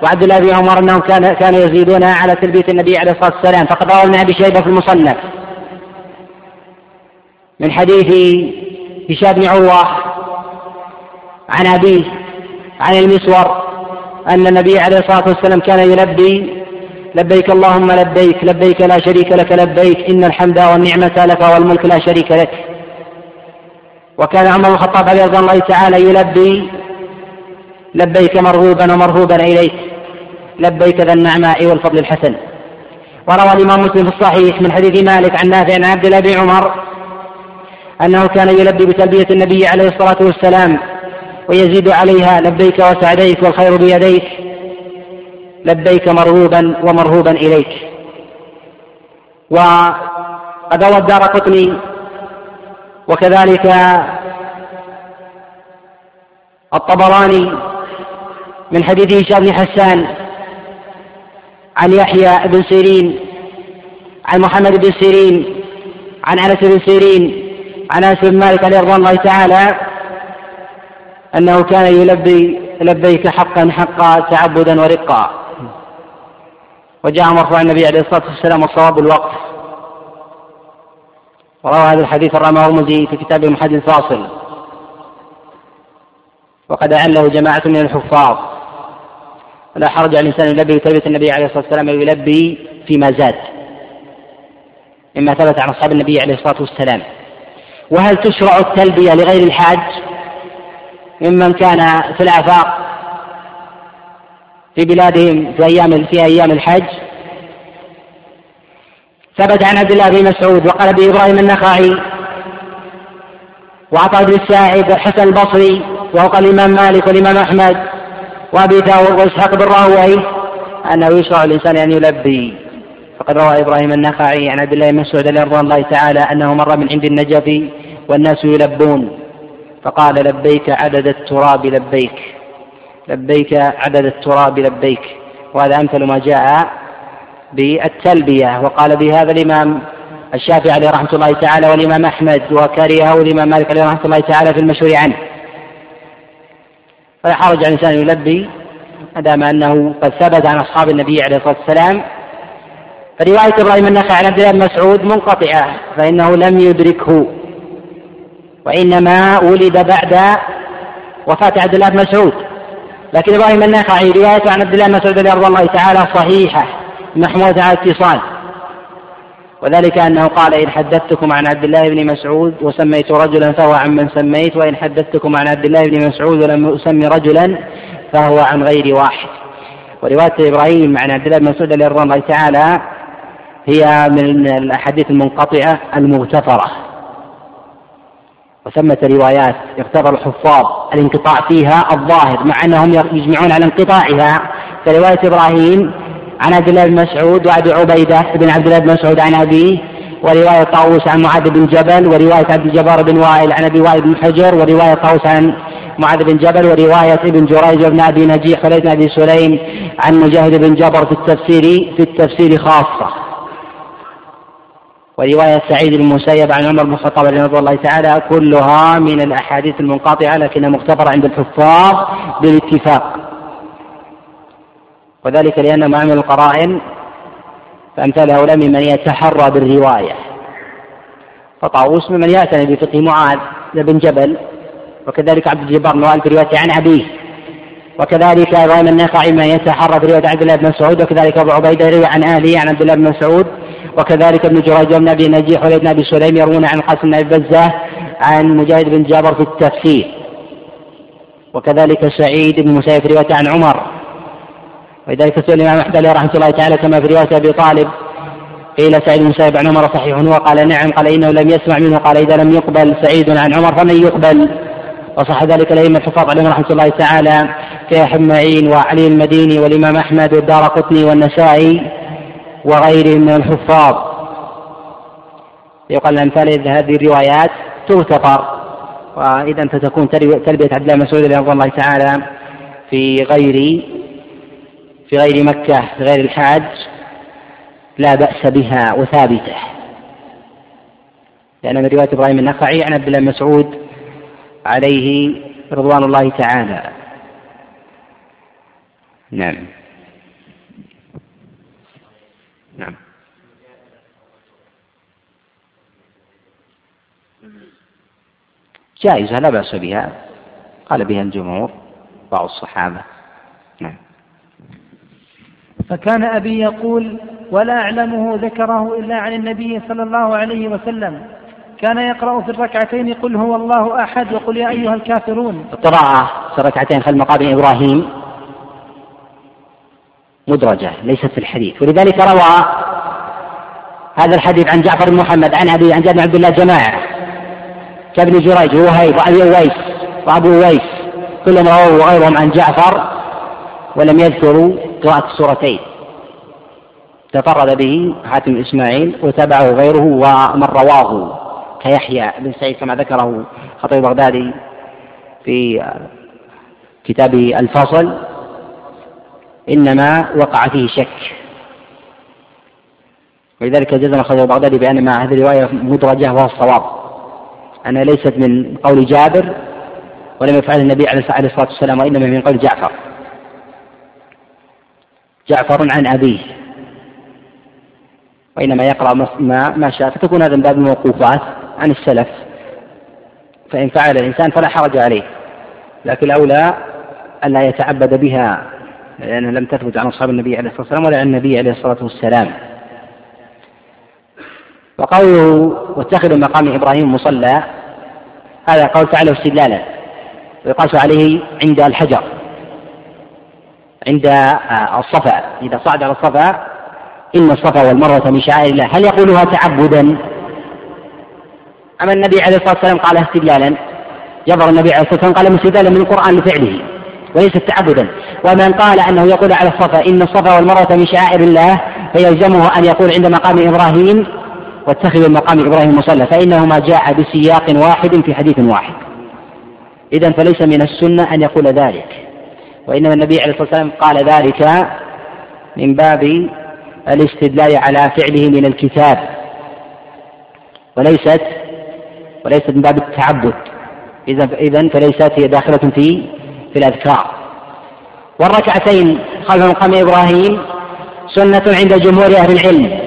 وعبد الله بن عمر أنهم كان كانوا يزيدون على تلبيه النبي عليه الصلاة والسلام. فقد روى ابن ابي شيبه في المصنف. من حديث هشام بن عروة عن أبيه عن المسور أن النبي عليه الصلاة والسلام كان يلبي لبيك اللهم لبيك لبيك لا شريك لك لبيك إن الحمد والنعمة لك والملك لا شريك لك. وكان عمر بن الخطاب رضي الله تعالى يلبي لبيك مرغوبا ومرهوبا إليك. لبيك ذا النعماء والفضل الحسن. وروى الإمام مسلم في الصحيح من حديث مالك عن نافع عن عبد الله عمر أنه كان يلبي بتلبية النبي عليه الصلاة والسلام ويزيد عليها لبيك وسعديك والخير بيديك. لبيك مرغوبا ومرهوبا إليك. وقد روى الدار قطني وكذلك الطبراني من حديث هشام بن حسان عن يحيى بن سيرين عن محمد بن سيرين عن أنس بن سيرين عن أنس بن مالك عليه رضوان الله تعالى أنه كان يلبي لبيك حقا حقا تعبدا ورقا. وجاء مرفوع النبي عليه الصلاة والسلام والصواب الوقف وروى هذا الحديث الرمى في كتابه محدث فاصل وقد أعله جماعة من الحفاظ. ولا حرج على الإنسان يلبي بتلبية النبي عليه الصلاة والسلام ويلبي فيما زاد. مما ثبت عن أصحاب النبي عليه الصلاة والسلام. وهل تشرع التلبية لغير الحاج؟ ممن كان في الآفاق في بلادهم في أيام في أيام الحج. ثبت عن عبد الله بن مسعود وقال بإبراهيم النخعي وعطاء بن الساعد والحسن البصري وقال الإمام مالك والإمام أحمد وأبي ثور وإسحاق بن راهويه أنه يشرع الإنسان أن يلبي. فقد روى إبراهيم النخعي عن عبد الله بن مسعود رضي الله تعالى أنه مر من عند النجف والناس يلبون. فقال لبيك عدد التراب لبيك. لبيك عدد التراب لبيك. وهذا أمثل ما جاء بالتلبية. وقال بهذا الإمام الشافعي عليه رحمة الله تعالى والإمام أحمد وكرهه الإمام مالك عليه رحمة الله تعالى في المشهور عنه. فلا حرج على الإنسان يلبي ما دام أنه قد ثبت عن أصحاب النبي عليه الصلاة والسلام. فرواية إبراهيم النخعي عن عبد الله بن مسعود منقطعة فإنه لم يدركه. وإنما ولد بعد وفاة عبد الله بن مسعود. لكن إبراهيم النخعي روايته عن عبد الله بن مسعود رضي الله تعالى صحيحة محمودة على اتصال. وذلك أنه قال إن حدثتكم عن عبد الله بن مسعود وسميت رجلا فهو عن من سميت وإن حدثتكم عن عبد الله بن مسعود ولم أسمي رجلا فهو عن غير واحد. ورواية إبراهيم عن عبد الله بن مسعود رضي الله تعالى هي من الأحاديث المنقطعة المغتفرة. وثمة روايات يغتفر الحفاظ الانقطاع فيها الظاهر مع أنهم يجمعون على انقطاعها. فرواية إبراهيم عن عبد الله بن مسعود وأبي عبيدة بن عبد الله بن مسعود عن أبيه ورواية طاووس عن معاذ بن جبل ورواية عبد الجبار بن وائل عن أبي وائل بن حجر ورواية طاووس عن معاذ بن جبل ورواية ابن جريج بن أبي نجيح وليد بن أبي سليم عن مجاهد بن جبر في التفسير في التفسير خاصة. ورواية سعيد المسيب عن عمر بن الخطاب رضي الله تعالى كلها من الأحاديث المنقطعة لكنها مختبرة عند الحفاظ بالاتفاق. وذلك لأنهم عملوا القرائن فأمثال هؤلاء ممن يتحرى بالرواية. فطاووس ممن يعتني بفقه معاذ بن جبل وكذلك عبد الجبار بن في روايته عن أبيه. وكذلك إبراهيم النخعي من يتحرى في روايه عبد الله بن مسعود وكذلك أبو عبيدة يروي عن أهله عن عبد الله بن مسعود. وكذلك ابن جريج وابن أبي نجيح وليد بن أبي سليم يروون عن القاسم بن أبي بزة عن مجاهد بن جابر في التفسير. وكذلك سعيد بن مسيب في رواية عن عمر. ولذلك سئل الامام أحمد عليه رحمة الله تعالى كما في رواية أبي طالب قيل سعيد بن مسيب عن عمر صحيح هو قال نعم قال إنه لم يسمع منه قال إذا لم يقبل سعيد عن عمر فمن يقبل؟ وصح ذلك الأئمة الحفاظ عليهم رحمة الله تعالى كيحيى معين وعلي المديني والإمام أحمد والدار قطني والنسائي وغيرهم من الحفاظ. يقال أمثال هذه الروايات تغتفر وإذا فتكون تلبية عبد الله مسعود رضي الله تعالى في غير في غير مكة في غير الحاج لا بأس بها وثابتة. لأن من رواية إبراهيم النخعي عن عبد الله مسعود عليه رضوان الله تعالى. نعم. نعم. جائزة لا بأس بها. قال بها الجمهور بعض الصحابة. فكان أبي يقول ولا أعلمه ذكره إلا عن النبي صلى الله عليه وسلم. كان يقرأ في الركعتين قل هو الله أحد وقل يا أيها الكافرون. القراءة في الركعتين خلف مقام إبراهيم. مدرجة ليست في الحديث. ولذلك روى هذا الحديث عن جعفر بن محمد عن أبي عن جابر بن عبد الله جماعة. كابن جريج ووهيب وأبي أويس وأبو أويس كلهم رووا وغيرهم عن جعفر. ولم يذكروا قراءة السورتين. تفرد به حاتم إسماعيل وتبعه غيره ومن رواه كيحيى بن سعيد كما ذكره خطيب بغدادي في كتابه الفصل إنما وقع فيه شك. ولذلك جزم خطيب بغدادي بأن ما هذه الرواية مدرجة وهو الصواب. أنها ليست من قول جابر ولم يفعل النبي عليه الصلاة والسلام وإنما من قول جعفر. جعفر عن أبيه. وإنما يقرأ ما ما شاء فتكون هذا من باب الموقوفات عن السلف. فإن فعل الإنسان فلا حرج عليه. لكن الأولى ألا يتعبد بها لأنها لم تثبت عن أصحاب النبي عليه الصلاة والسلام ولا عن النبي عليه الصلاة والسلام. وقوله واتخذوا مقام إبراهيم مصلى هذا قول تعالى استدلالا. ويقاس عليه عند الحجر. عند الصفا. إذا صعد على الصفا إن الصفا والمروة من شعائر الله. هل يقولها تعبدا؟ أما النبي عليه الصلاة والسلام قال استدلالا. يظهر النبي عليه الصلاة والسلام قال استدلالا من القرآن لفعله. وليس تعبدا. ومن قال أنه يقول على الصفا إن الصفا والمروة من شعائر الله فيلزمه أن يقول عند مقام إبراهيم واتخذوا المقام إبراهيم مصلى. فإنهما جاء بسياق واحد في حديث واحد. إذا فليس من السنة أن يقول ذلك. وإنما النبي عليه الصلاة والسلام قال ذلك من باب الاستدلال على فعله من الكتاب. وليست وليست من باب التعبد. إذا إذا فليست هي داخلة في في الأذكار. والركعتين خلف مقام إبراهيم سنة عند جمهور أهل العلم.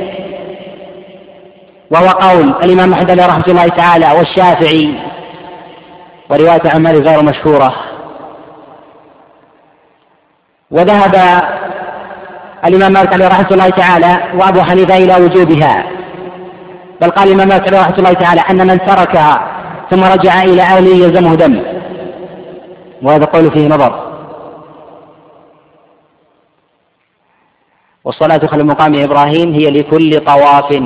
وهو قول الإمام أحمد رحمة الله تعالى والشافعي. ورواية عن غير مشهورة. وذهب الإمام مالك عليه رحمة الله تعالى وأبو حنيفة إلى وجوبها. بل قال الإمام مالك عليه رحمة الله تعالى أن من تركها ثم رجع إلى أهله يلزمه دم. وهذا قول فيه نظر. والصلاة خلف مقام إبراهيم هي لكل طواف.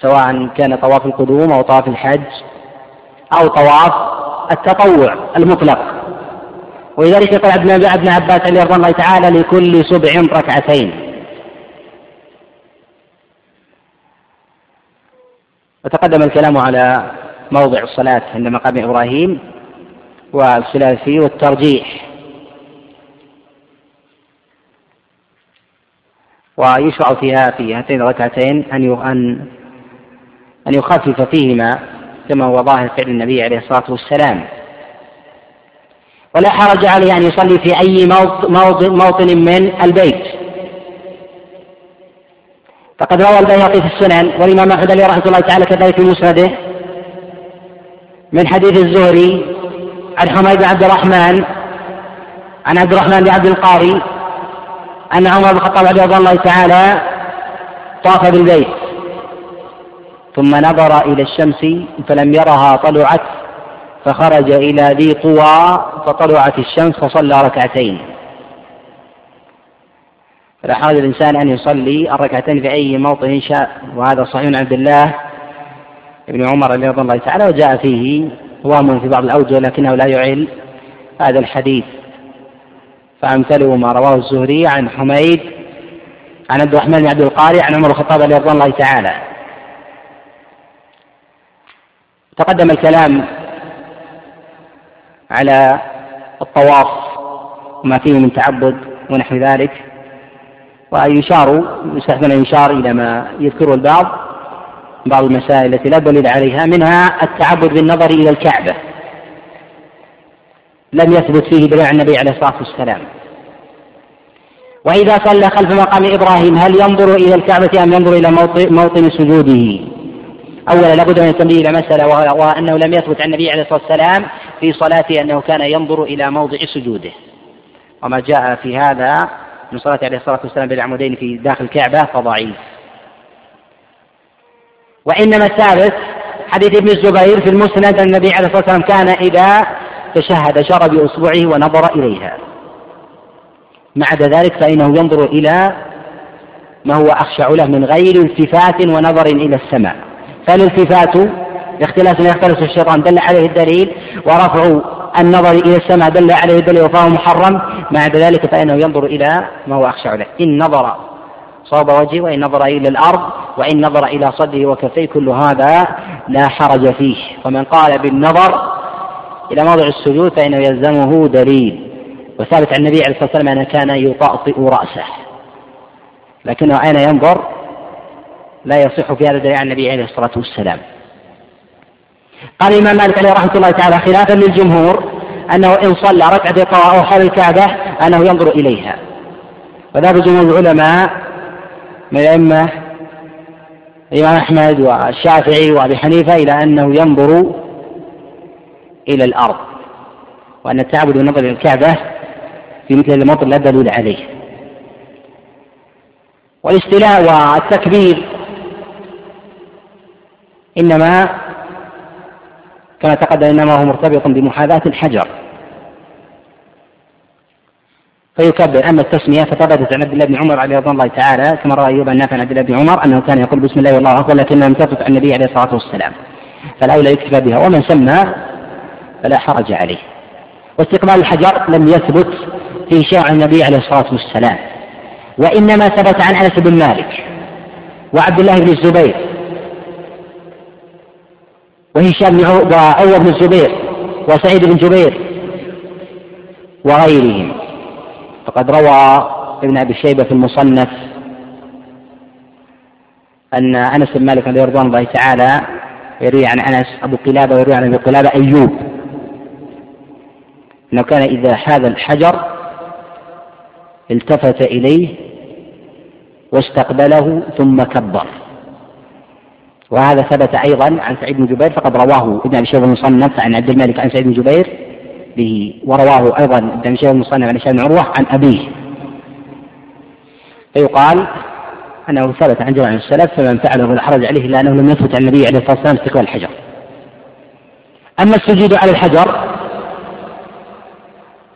سواء كان طواف القدوم أو طواف الحج أو طواف التطوع المطلق. ولذلك قال ابن عباس عليه رضي الله تعالى لكل سبع ركعتين. وتقدم الكلام على موضع الصلاة عند مقام إبراهيم والخلاف فيه والترجيح. ويشرع فيها في هاتين الركعتين أن أن أن يخفف فيهما كما هو ظاهر فعل النبي عليه الصلاة والسلام. ولا حرج عليه أن يصلي في أي موطن من البيت. فقد روى البيهقي في السنن والإمام أحمد رحمة الله تعالى كذلك في مسنده من حديث الزهري عن حميد بن عبد الرحمن عن عبد الرحمن بن عبد القاري أن عمر بن الخطاب رضي الله تعالى طاف بالبيت ثم نظر إلى الشمس فلم يرها طلعت فخرج إلى ذي طوى فطلعت الشمس فصلى ركعتين. حرج الإنسان أن يصلي الركعتين في أي موطن شاء وهذا صحيح. عبد الله ابن عمر رضي الله تعالى وجاء فيه وهم في بعض الأوجه لكنه لا يعل هذا الحديث. فأمثله ما رواه الزهري عن حميد عن عبد الرحمن بن عبد القاري عن عمر الخطاب رضي الله تعالى. تقدم الكلام على الطواف وما فيه من تعبد ونحو ذلك. ويشار يستحسن أن يشار إلى ما يذكره البعض بعض المسائل التي لا دليل عليها منها التعبد بالنظر إلى الكعبة. لم يثبت فيه دليل عن النبي عليه الصلاة والسلام. وإذا صلى خلف مقام إبراهيم هل ينظر إلى الكعبة أم ينظر إلى موطن سجوده؟ أولا لابد من التنبيه إلى مسألة وأنه لم يثبت عن النبي عليه الصلاة والسلام في صلاته أنه كان ينظر إلى موضع سجوده. وما جاء في هذا من صلاة عليه الصلاة والسلام بالعمودين في داخل الكعبة فضعيف. وإنما الثالث حديث ابن الزبير في المسند أن النبي عليه الصلاة والسلام كان إذا تشهد شر بإصبعه ونظر إليها. عدا ذلك فإنه ينظر إلى ما هو أخشع له من غير التفات ونظر إلى السماء. فالالتفات باختلاف ما يختلف الشيطان دل عليه الدليل ورفع النظر إلى السماء دل عليه الدليل فهو محرم. عدا ذلك فإنه ينظر إلى ما هو أخشع له. إن نظر صوب وجهه وإن نظر إلى الأرض وإن نظر إلى صدره وكفيه كل هذا لا حرج فيه. ومن قال بالنظر إلى موضع السجود فإنه يلزمه دليل. وثابت عن النبي عليه الصلاة والسلام أنه كان يطأطئ رأسه. لكنه أين ينظر؟ لا يصح في هذا دليل عن النبي عليه الصلاة والسلام. قال الإمام مالك عليه رحمة الله تعالى خلافا للجمهور أنه إن صلى ركعة أو حول الكعبة أنه ينظر إليها. وذهب جمهور العلماء من الأئمة الإمام أحمد والشافعي وأبي حنيفة إلى أنه ينظر إلى الأرض وأن التعبد بالنظر إلى الكعبة في مثل الموطن لا دليل عليه. والاستيلاء والتكبير إنما كما تقدم إنما هو مرتبط بمحاذاة الحجر. فيكبر. أما التسمية فثبتت عن عبد الله بن عمر عليه رضي الله تعالى كما روى أيوب النافع عن عبد الله بن عمر أنه كان يقول بسم الله والله أكبر لكنها لم تثبت عن النبي عليه الصلاة والسلام. فالأولى يكتفى بها. ومن سمى فلا حرج عليه. واستقبال الحجر لم يثبت في شرع النبي عليه الصلاة والسلام. وإنما ثبت عن أنس بن مالك وعبد الله بن الزبير. وهشام بن وعروة بن الزبير وسعيد بن جبير وغيرهم. فقد روى ابن أبي شيبة في المصنف أن أنس بن مالك رضي الله تعالى يروي عن أنس أبو قلابة ويروي عن أبي قلابة أيوب. إنه كان إذا حاذ الحجر التفت إليه واستقبله ثم كبر. وهذا ثبت أيضا عن سعيد بن جبير فقد رواه ابن أبي شيبة المصنف عن عبد الملك عن سعيد بن جبير به ورواه أيضا ابن أبي شيبة المصنف عن هشام بن عروة عن أبيه. فيقال أنه ثبت عن جماعة السلف فمن فعله فلا حرج عليه إلا أنه لم يثبت عن النبي عليه الصلاة والسلام استقبال الحجر. أما السجود على الحجر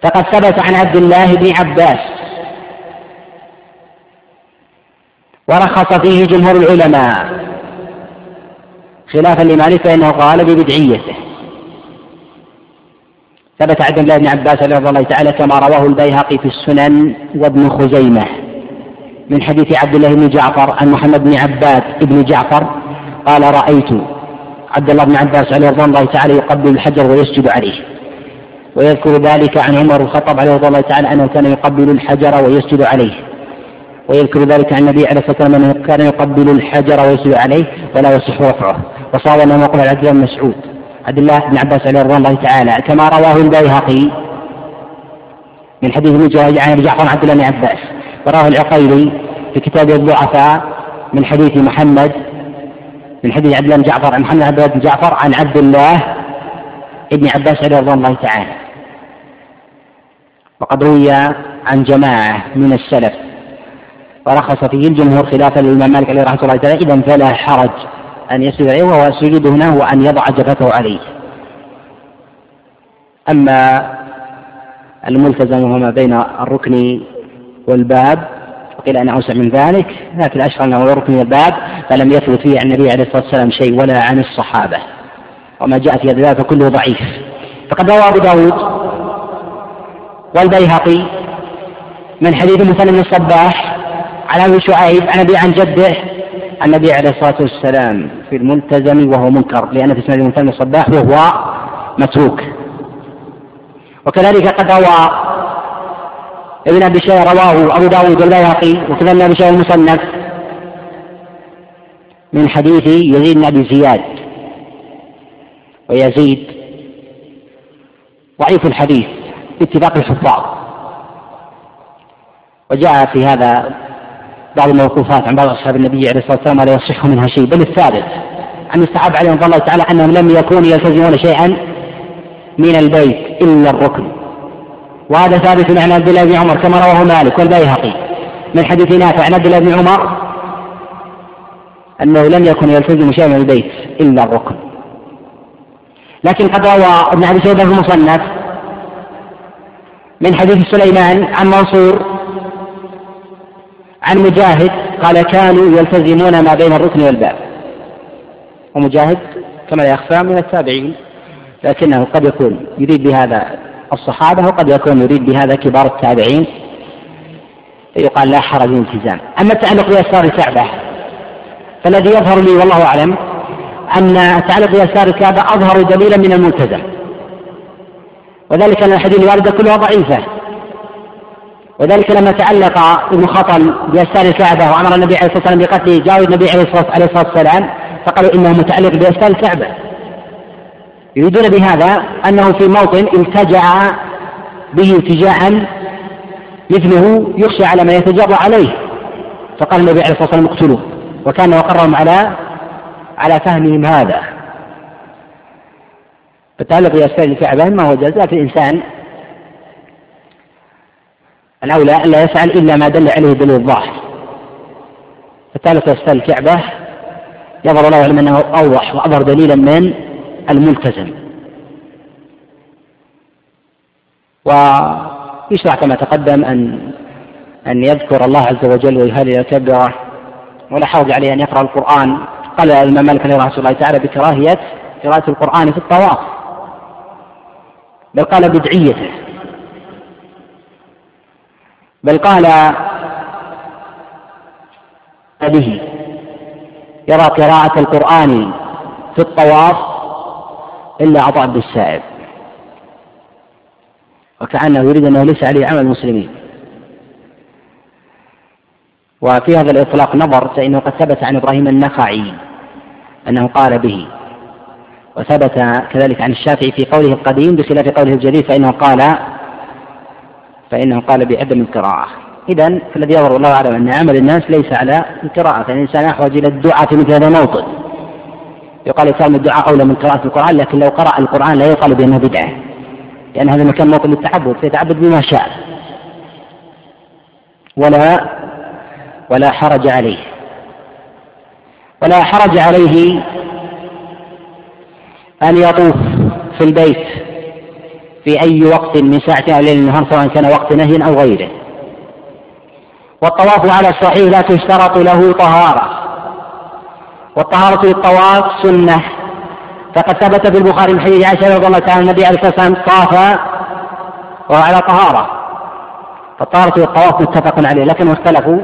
فقد ثبت عن عبد الله بن عباس ورخص فيه جمهور العلماء. خلافا لمالك فإنه قال ببدعيته. ثبت عن الله بن عباس رضي الله تعالى كما رواه البيهقي في السنن وابن خزيمة من حديث عبد الله بن جعفر عن محمد بن عباد بن جعفر قال رأيت عبد الله بن عباس عليه رضي الله تعالى يقبل الحجر ويسجد عليه. ويذكر ذلك عن عمر الخطاب عليه رضي الله تعالى أنه كان يقبل الحجر ويسجد عليه. ويذكر ذلك عن النبي عليه الصلاة والسلام أنه كان يقبل الحجر ويسجد عليه ولا يصح رفعه. وصار ما قال عبد الله بن مسعود عبد الله بن عباس عليه رضي الله تعالى كما رواه البيهقي من حديث مجاهد عن أبي جعفر عبد الله بن عباس. وراه العقيلي في كتاب الضعفاء من حديث محمد من حديث عبد الله بن جعفر عن محمد بن جعفر عن عبد الله ابن عباس رضي الله تعالى. وقد روي عن جماعة من السلف ورخص فيه الجمهور خلافا للإمام مالك عليه رحمة الله تعالى إذا فلا حرج. أن يسجد عليه وهو السجود هنا هو أن يضع جبهته عليه. أما الملتزم وهو ما بين الركن والباب وقيل أنه أوسع من ذلك لكن الأشهر أنه الركن والباب فلم يثبت فيه عن النبي عليه الصلاة والسلام شيء ولا عن الصحابة. وما جاء في هذا فكله ضعيف. فقد روى أبو داود والبيهقي من حديث مسلم بن الصباح عن أبي شعيب عن أبي عن جده النبي عليه الصلاة والسلام في الملتزم وهو منكر لأن في مسلم بن الصباح وهو متروك. وكذلك قد روى ابن أبي شيبة رواه أبو داود والبيهقي وكذلك ابن أبي شيبة المصنف من حديث يزيد بن أبي زياد. ويزيد ضعيف الحديث باتفاق الحفاظ. وجاء في هذا بعض الموقوفات عن بعض أصحاب النبي عليه الصلاة والسلام لا يصح منها شيء. بل الثابت عن الصحابه عليهم الله تعالى أنهم لم يكونوا يلتزمون شيئا من البيت إلا الركن. وهذا ثابت عن عبد الله بن عمر كما رواه مالك والبيهقي. من حديث نافع عن عبد الله بن عمر أنه لم يكن يلتزم شيئا من البيت إلا الركن. لكن قد روى ابن أبي شيبة في المصنف من حديث سليمان عن منصور عن مجاهد قال كانوا يلتزمون ما بين الركن والباب. ومجاهد كما لا يخفى من التابعين لكنه قد يكون يريد بهذا الصحابة وقد يكون يريد بهذا كبار التابعين. يقال لا حرج الالتزام. أما التعلق بأسرار الكعبة فالذي يظهر لي والله أعلم أن التعلق بأسرار الكعبة أظهر دليلا من الملتزم. وذلك أن الحديث الواردة كلها ضعيفة. وذلك لما تعلق ابن خطل بأستار الكعبة وأمر النبي عليه الصلاة والسلام بقتله جاءوا النبي عليه الصلاة والسلام فقالوا إنه متعلق بأستار الكعبة. يريدون بهذا أنه في موطن التجأ به التجاء مثله يخشى على من يتجرأ عليه. فقال النبي عليه الصلاة والسلام اقتلوه. وكان وقرهم على على فهمهم هذا. فالتعلق بأسفل الكعبة ما هو جائز لكن الإنسان الأولى أن لا يفعل إلا ما دل عليه دليل الظاهر. فالتعلق بأسفل الكعبة يظهر الله أعلم أنه أوضح وأظهر دليلا من الملتزم. ويشرع كما تقدم أن أن يذكر الله عز وجل ويهلل كبره ولا حرج عليه أن يقرأ القرآن. قال الإمام مالك رحمة الله تعالى بكراهية قراءة القرآن في الطواف. بل قال بدعيته. بل قال به يرى قراءة القرآن في الطواف إلا عطاء بالسائب وكأنه يريد أنه ليس عليه عمل المسلمين. وفي هذا الإطلاق نظر فإنه قد ثبت عن إبراهيم النخعي أنه قال به وثبت كذلك عن الشافعي في قوله القديم بخلاف قوله الجديد فإنه قال فإنه قال بعدم القراءة. إذا فالذي يظهر الله أعلم أن عمل الناس ليس على القراءة. فالإنسان يحوج إلى الدعاء في مثل هذا الموطن. يقال يكون الدعاء أولى من قراءة القرآن لكن لو قرأ القرآن لا يقال بأنه بدعة. لأن هذا المكان موطن للتعبد فيتعبد بما شاء. ولا ولا حرج عليه. ولا حرج عليه أن يطوف في البيت. في أي وقت من ساعة أو ليل النهار سواء كان وقت نهي أو غيره. والطواف على الصحيح لا تشترط له طهارة. والطهارة للطواف سنة. فقد ثبت في البخاري من حديث عائشة رضي الله تعالى النبي عليه الصلاة والسلام طاف وهو على طهارة. فالطهارة للطواف متفق عليه لكن اختلفوا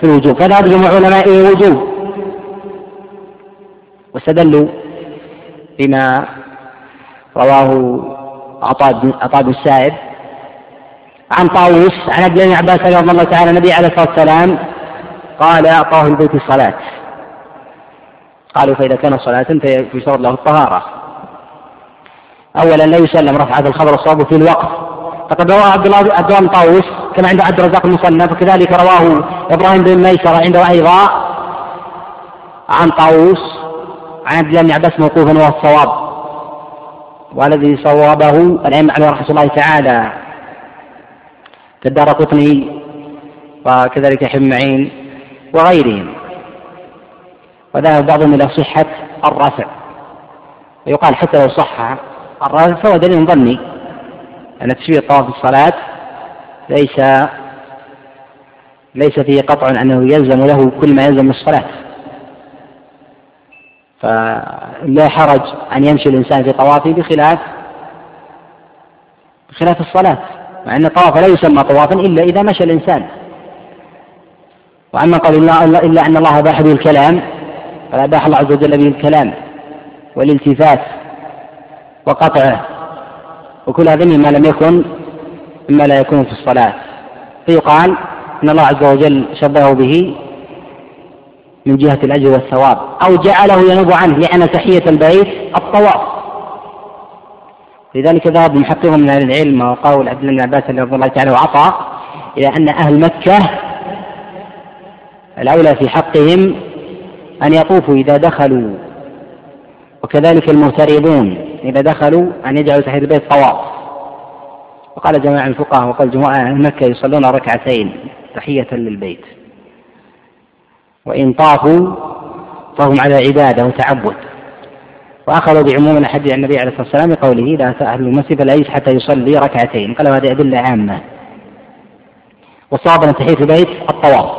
في الوجوب. فذهب جميع علمائه وجوب واستدلوا بما رواه عطاء بن السائب عن طاووس عن عبد الله بن عباس رضي الله تعالى النبي عليه الصلاة والسلام قال اعطاه البيت الصلاة. قالوا فإذا كان صلاة فيشترط له الطهارة. اولا لا يسلم رفعة الخبر الصواب في الوقف فقد رواه عبد الله عبد الله طاووس كما عند عبد الرزاق المصنف وكذلك رواه إبراهيم بن ميسر عنده أيضا عن طاووس عن عبد الله بن عباس موقوفا وهو الصواب. والذي صوابه الأئمة عليه رحمة الله تعالى. كالدار قطني وكذلك حب معين وغيرهم. وذهب بعضهم إلى صحة الرفع. ويقال حتى لو صح الرفع فهو دليل ظني أن تشبيه الطواف بالصلاة ليس ليس فيه قطع أنه يلزم له كل ما يلزم الصلاة. فلا حرج أن يمشي الإنسان في طوافه بخلاف بخلاف الصلاة مع أن الطواف لا يسمى طوافا إلا إذا مشى الإنسان. وأما قول إلا أن الله أباح به الكلام فلا أباح الله عز وجل به الكلام والالتفات وقطعه. وكل هذا مما لم يكن مما لا يكون في الصلاة. فيقال أن الله عز وجل شبهه به من جهة الأجر والثواب أو جعله ينوب عنه لأن تحية البيت الطواف. لذلك ذهب محقق من أهل العلم وقول عبد الله بن عباس رضي الله تعالى وعطى إلى أن أهل مكة الأولى في حقهم أن يطوفوا إذا دخلوا وكذلك المغتربون إذا دخلوا أن يجعلوا تحت البيت طواف. وقال جماعة الفقهاء وقال جماعة أهل مكة يصلون ركعتين تحية للبيت. وإن طافوا فهم على عبادة وتعبد. وأخذوا بعموم الحديث عن النبي عليه الصلاة والسلام بقوله لا أهل المسجد فلا يجلس حتى يصلي ركعتين. قالوا هذه أدلة عامة. والصواب أن تحية البيت الطواف.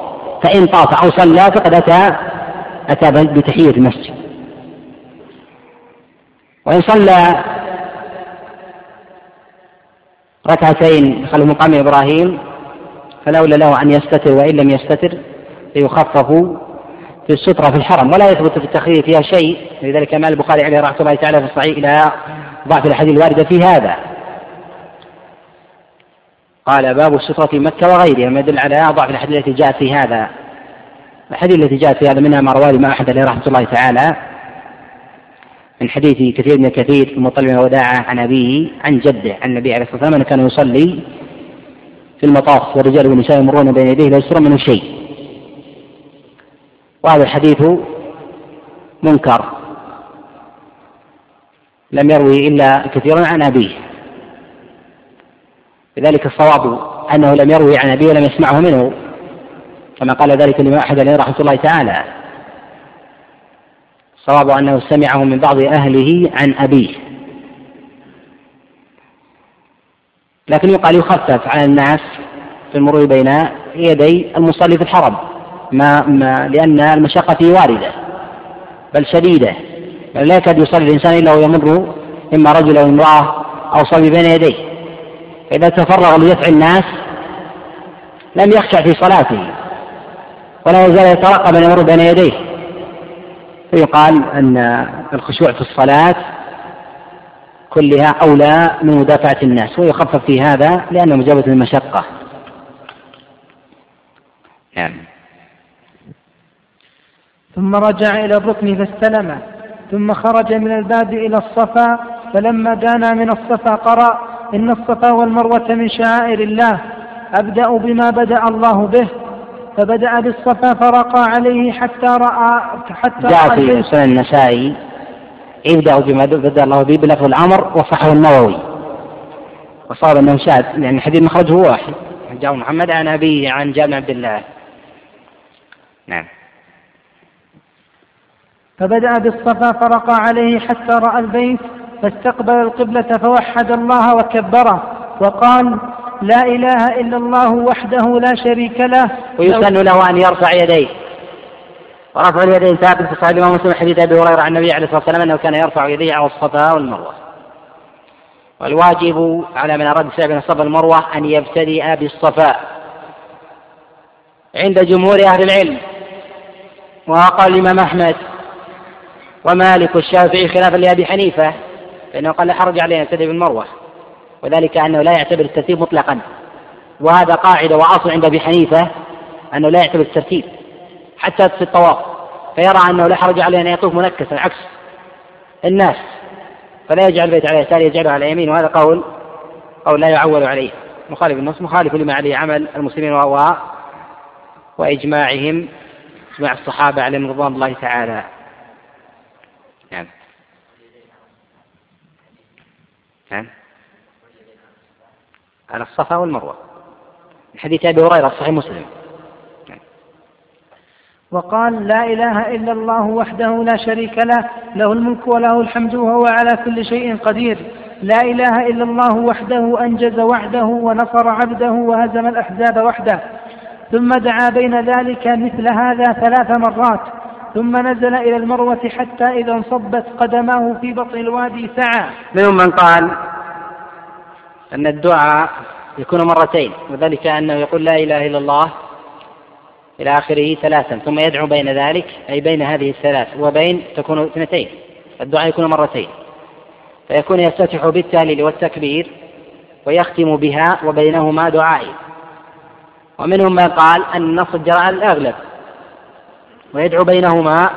فإن طاف أو صلى فقد أتى أتى بتحية المسجد. وإن صلى ركعتين خلف مقام إبراهيم فلولا له أن يستتر وإن لم يستتر ليخفف في السترة في الحرم ولا يثبت في التخريج فيها شيء. لذلك مال البخاري عليه رحمة الله تعالى في الصحيح إلى ضعف الأحاديث الواردة في هذا. قال باب السترة في مكة وغيرها ما يدل على ضعف الأحاديث التي جاءت في هذا. الحديث التي جاءت في هذا منها ما رواه الإمام أحمد عليه رحمة الله تعالى من حديث كثير بن كثير في مطلب وداعة عن أبيه عن جده عن النبي عليه الصلاة والسلام أنه كان يصلي في المطاف والرجال والنساء يمرون بين يديه لا يسر منه شيء. وهذا الحديث منكر. لم يروي إلا كثير عن أبيه. لذلك الصواب أنه لم يروي عن أبيه ولم يسمعه منه كما قال ذلك الإمام أحد عليه رحمة الله تعالى. الصواب أنه سمعه من بعض أهله عن أبيه. لكن يقال يخفف على الناس في المرور بين يدي المصلي في الحرم. ما, ما لأن المشقة فيه واردة بل شديدة بل لا يكاد يصلي الإنسان إلا ويمر إما رجل أو امرأة أو صبي بين يديه. فإذا تفرغ لدفع الناس لم يخشع في صلاته ولا يزال يترقب أن يمر بين يديه. فيقال أن الخشوع في الصلاة كلها أولى من مدافعة الناس ويخفف في هذا لأنه مجابة المشقة نعم. ثم رجع إلى الركن فاستلمه ثم خرج من الباب إلى الصفا فلما دانا من الصفا قرأ إن الصفا والمروة من شعائر الله أبدأ بما بدأ الله به فبدأ بالصفا فرقى عليه حتى رأى حتى جاء في سنن النسائي ابدأوا بما بدأ الله به بلفظ الأمر وصحه النووي. وصار أنه شاذ يعني الحديث مخرجه واحد. جاء محمد عن أبيه عن جابر عبد الله. نعم. فبدأ بالصفا فرقى عليه حتى رأى البيت فاستقبل القبلة فوحد الله وكبره وقال لا إله إلا الله وحده لا شريك له. ويسن له أن يرفع يديه. ورفع اليدين ثابت في صحيح الإمام مسلم حديث أبي هريرة عن النبي عليه الصلاة والسلام أنه كان يرفع يديه على الصفا والمروة. والواجب على من أراد السعي بين الصفا والمروة أن يبتدئ بالصفا. عند جمهور أهل العلم وقال الإمام أحمد ومالك والشافعي خلافا لأبي حنيفة فإنه قال لا حرج عليه أن بالمروة وذلك أنه لا يعتبر الترتيب مطلقا. وهذا قاعدة وأصل عند أبي حنيفة أنه لا يعتبر الترتيب حتى في الطواف. فيرى أنه لا حرج عليه أن يطوف منكسا عكس الناس. فلا يجعل البيت على يساره يجعله على يمين وهذا قول أو لا يعول عليه. مخالف النص مخالف لما عليه عمل المسلمين وإجماعهم إجماع الصحابة عليهم رضوان الله تعالى نعم نعم على الصفا والمروة. من حديث أبي هريرة صحيح مسلم. وقال لا إله إلا الله وحده لا شريك له له الملك وله الحمد وهو على كل شيء قدير. لا إله إلا الله وحده أنجز وعده ونصر عبده وهزم الأحزاب وحده ثم دعا بين ذلك مثل هذا ثلاث مرات. ثم نزل إلى المروة حتى إذا انصبت قدماه في بطن الوادي سعى. منهم من قال أن الدعاء يكون مرتين وذلك أنه يقول لا إله إلا الله إلى آخره ثلاثا ثم يدعو بين ذلك أي بين هذه الثلاث وبين تكون اثنتين. الدعاء يكون مرتين. فيكون يفتتح بالتهليل والتكبير ويختم بها وبينهما دعائي. ومنهم من قال أن النص جرى على الأغلب ويدعو بينهما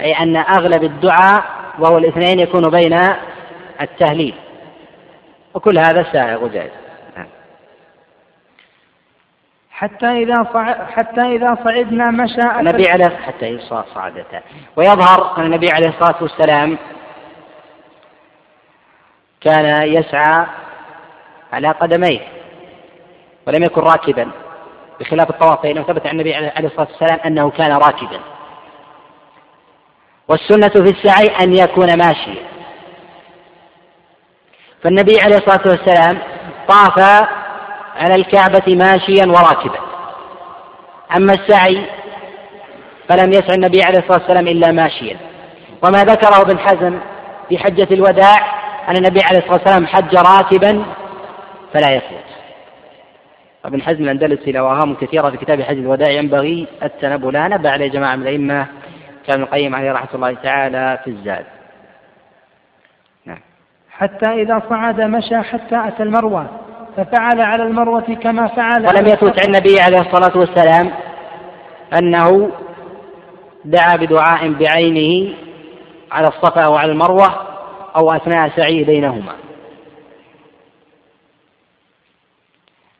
أي أن أغلب الدعاء وهو الاثنين يكون بين التهليل. وكل هذا سائغ وجائز حتى إذا صع... حتى إذا صعدنا مشى النبي عليه حتى صعدتا ويظهر أن النبي عليه الصلاة والسلام كان يسعى على قدميه ولم يكن راكبا. بخلاف الطواف فإنه ثبت عن النبي عليه الصلاة والسلام أنه كان راكبا. والسنة في السعي أن يكون ماشيا. فالنبي عليه الصلاة والسلام طاف على الكعبة ماشيا وراكبا. أما السعي فلم يسعى النبي عليه الصلاة والسلام إلا ماشيا. وما ذكره ابن حزم في حجة الوداع أن النبي عليه الصلاة والسلام حج راكبا فلا يفوت. ابن حزم الأندلسي له أوهام كثيرة في كتاب حج الوداع ينبغي التنبؤ لا نبع عليه جماعة من الأئمة كان القيم عليه رحمة الله تعالى في الزاد. نعم. حتى إذا صعد مشى حتى أتى المروة ففعل على المروة كما فعل ولم يثبت عن النبي عليه الصلاة والسلام أنه دعا بدعاء بعينه على الصفا وعلى المروة أو أثناء سعيه بينهما.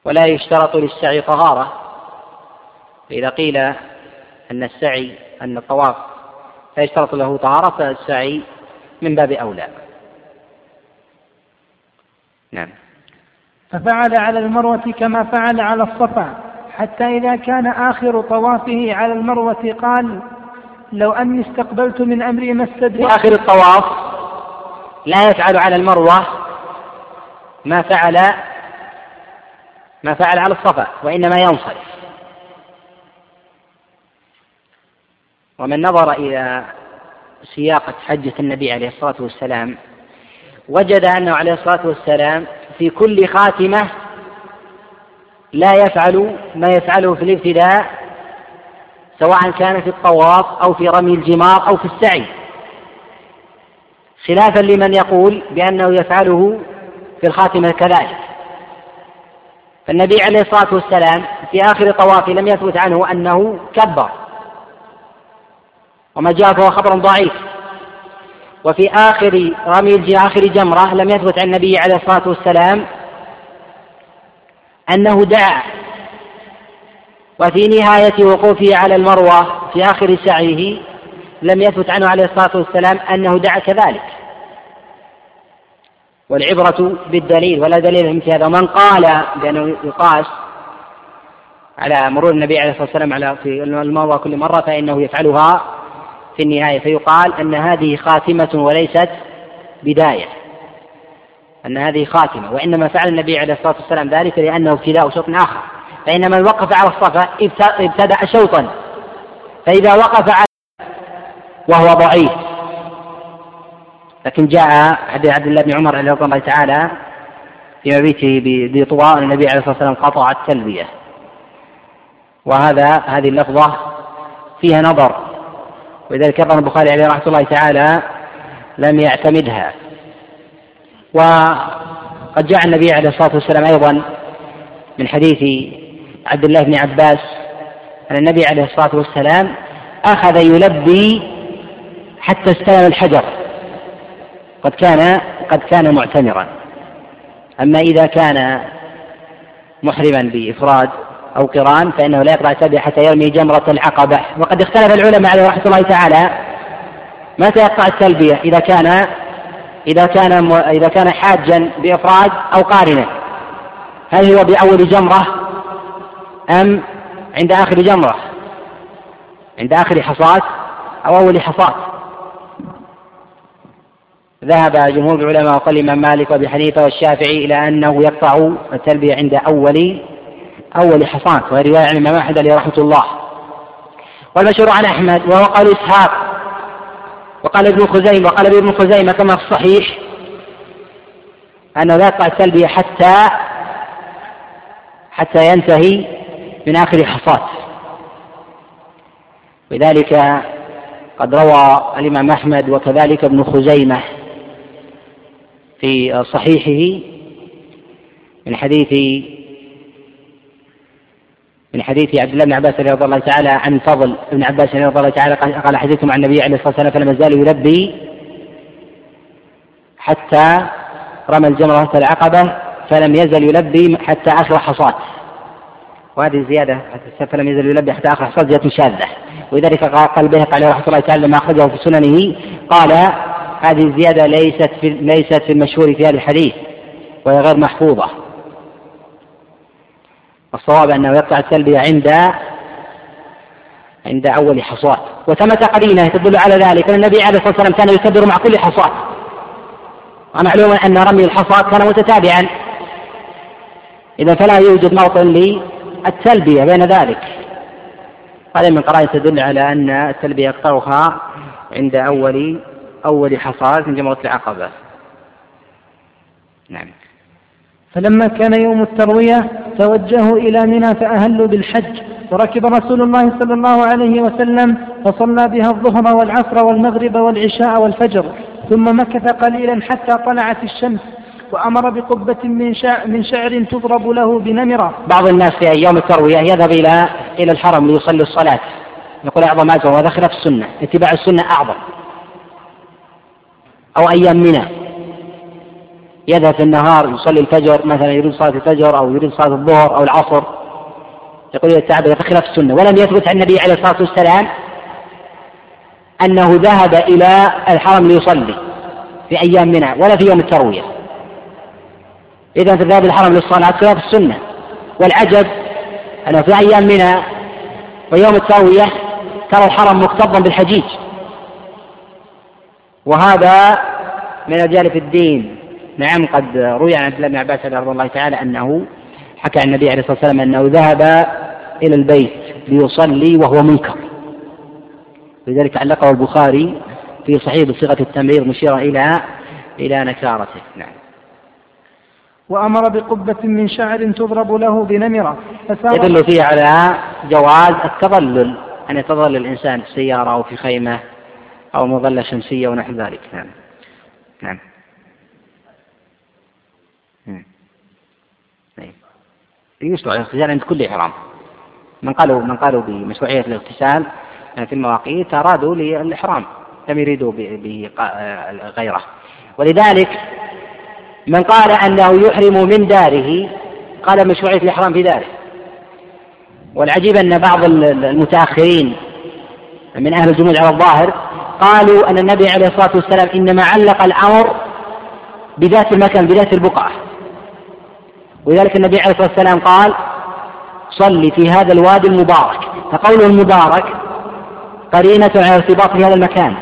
ولا يشترط للسعي طهارة. فإذا قيل أن السعي أن الطواف لا يشترط له طهارة فالسعي من باب أولى. نعم. ففعل على المروة كما فعل على الصفا حتى إذا كان آخر طوافه على المروة قال لو أني استقبلت من أمري ما في آخر الطواف لا يفعل على المروة ما فعل ما فعل على الصفا وإنما ينصرف. ومن نظر إلى سياقة حجة النبي عليه الصلاة والسلام وجد أنه عليه الصلاة والسلام في كل خاتمة لا يفعل ما يفعله في الابتداء سواء كان في الطواف أو في رمي الجمار أو في السعي. خلافا لمن يقول بأنه يفعله في الخاتمة كذلك. فالنبي عليه الصلاة والسلام في آخر طوافه لم يثبت عنه أنه كبر. وما جاء فهو خبر ضعيف. وفي آخر رمي آخر جمرة لم يثبت عن النبي عليه الصلاة والسلام أنه دعا. وفي نهاية وقوفه على المروة في آخر سعيه لم يثبت عنه عليه الصلاة والسلام أنه دعا كذلك. والعبرة بالدليل ولا دليل مثل هذا. ومن قال بأنه يقاس على مرور النبي عليه الصلاة والسلام على في المروة كل مرة فإنه يفعلها في النهاية. فيقال أن هذه خاتمة وليست بداية. أن هذه خاتمة. وإنما فعل النبي عليه الصلاة والسلام ذلك لأنه ابتداء شوط آخر. فإن من وقف على الصفا ابتدأ شوطا. فإذا وقف على وهو ضعيف. لكن جاء حديث عبد الله بن عمر رضي الله تعالى في مبيته بذي أن النبي عليه الصلاة والسلام قطع التلبية. وهذا هذه اللفظة فيها نظر. ولذلك أيضا البخاري عليه رحمة الله تعالى لم يعتمدها. وقد جاء النبي عليه الصلاة والسلام أيضا من حديث عبد الله بن عباس أن النبي عليه الصلاة والسلام أخذ يلبي حتى استلم الحجر. قد كان قد كان معتمرا. أما إذا كان محرما بإفراد أو قران فإنه لا يقطع التلبية حتى يرمي جمرة العقبة. وقد اختلف العلماء عليه رحمة الله تعالى متى يقطع التلبية إذا كان إذا كان إذا كان حاجا بإفراد أو قارنا. هل هو بأول جمرة أم عند آخر جمرة؟ عند آخر حصاة أو أول حصاة ذهب جمهور العلماء وقال الإمام مالك وأبي حنيفة والشافعي إلى أنه يقطع التلبية عند أول أول حصاة وهي رواية عن الإمام أحمد عليه رحمة الله. والمشهور عن أحمد وهو قول إسحاق وقال ابن خزيمة وقال ابن خزيمة كما في الصحيح أنه لا يقطع التلبية حتى حتى ينتهي من آخر حصاة لذلك قد روى الإمام أحمد وكذلك ابن خزيمة. في صحيحه من حديث من حديث عبد الله بن عباس رضي الله تعالى عن فضل بن عباس رضي الله تعالى قال حديثكم عن النبي عليه الصلاة والسلام فلم يزال يلبي حتى رمى الجمرة العقبة فلم يزل يلبي حتى آخر حصاة وهذه زيادة فلم يزل يلبي حتى آخر حصاة زيادة شاذة. ولذلك قال البيهقي عليه رحمة الله تعالى لما أخرجه في سننه قال هذه الزيادة ليست في ليست في المشهور في هذا الحديث وهي غير محفوظة. الصواب أنه يقطع التلبية عند عند أول حصاة وثمة قرينة تدل على ذلك أن النبي عليه الصلاة والسلام كان يكبر مع كل حصاة ومعلوم أن رمي الحصاة كان متتابعا. إذا فلا يوجد موطن للتلبية بين ذلك. هذا من قرائن تدل على أن التلبية يقطعها عند أول أول حصاة من جمرة العقبة. نعم. فلما كان يوم التروية توجهوا إلى منى فأهلوا بالحج وركب رسول الله صلى الله عليه وسلم فصلى بها الظهر والعصر والمغرب والعشاء والفجر ثم مكث قليلا حتى طلعت الشمس وأمر بقبة من شعر, من شعر تضرب له بنمرة. بعض الناس في يوم التروية يذهب إلى إلى الحرم ليصلي الصلاة. يقول أعظم أجر وهذا خلاف السنة اتباع السنة أعظم. أو أيام منى. يذهب في النهار يصلي الفجر مثلا يريد صلاة الفجر أو يريد صلاة الظهر أو العصر. يقول يتعبد خلاف السنة. ولم يثبت عن النبي عليه الصلاة والسلام أنه ذهب إلى الحرم ليصلي في أيام منى ولا في يوم التروية. إذا في ذهاب الحرم للصلاة خلاف السنة. والعجب أنه في أيام منى ويوم التروية ترى الحرم مكتظا بالحجيج. وهذا من أجانب الدين. نعم قد روي عن عبد الله بن عباس رضي الله تعالى أنه حكى عن النبي عليه الصلاة والسلام أنه ذهب إلى البيت ليصلي وهو منكر. لذلك علقه البخاري في صحيح بصيغة التمرير مشيرا إلى إلى نكارته. نعم. وأمر بقبة من شعر تضرب له بنمرة. يدل فيه على جواز التظلل أن يتظلل الإنسان في سيارة أو في خيمة أو مظلة شمسية ونحو ذلك. نعم. نعم. يشرع الاغتسال عند كل إحرام. من قالوا من قالوا بمشروعية الاغتسال في المواقيت أرادوا للإحرام. لم يريدوا به غيره. ولذلك من قال أنه يحرم من داره قال مشروعية الإحرام في داره. والعجيب أن بعض المتأخرين من أهل الجمود على الظاهر قالوا أن النبي عليه الصلاة والسلام إنما علق الأمر بذات المكان بذات البقعة. ولذلك النبي عليه الصلاة والسلام قال صل في هذا الوادي المبارك. فقوله المبارك قرينة على ارتباط هذا المكان.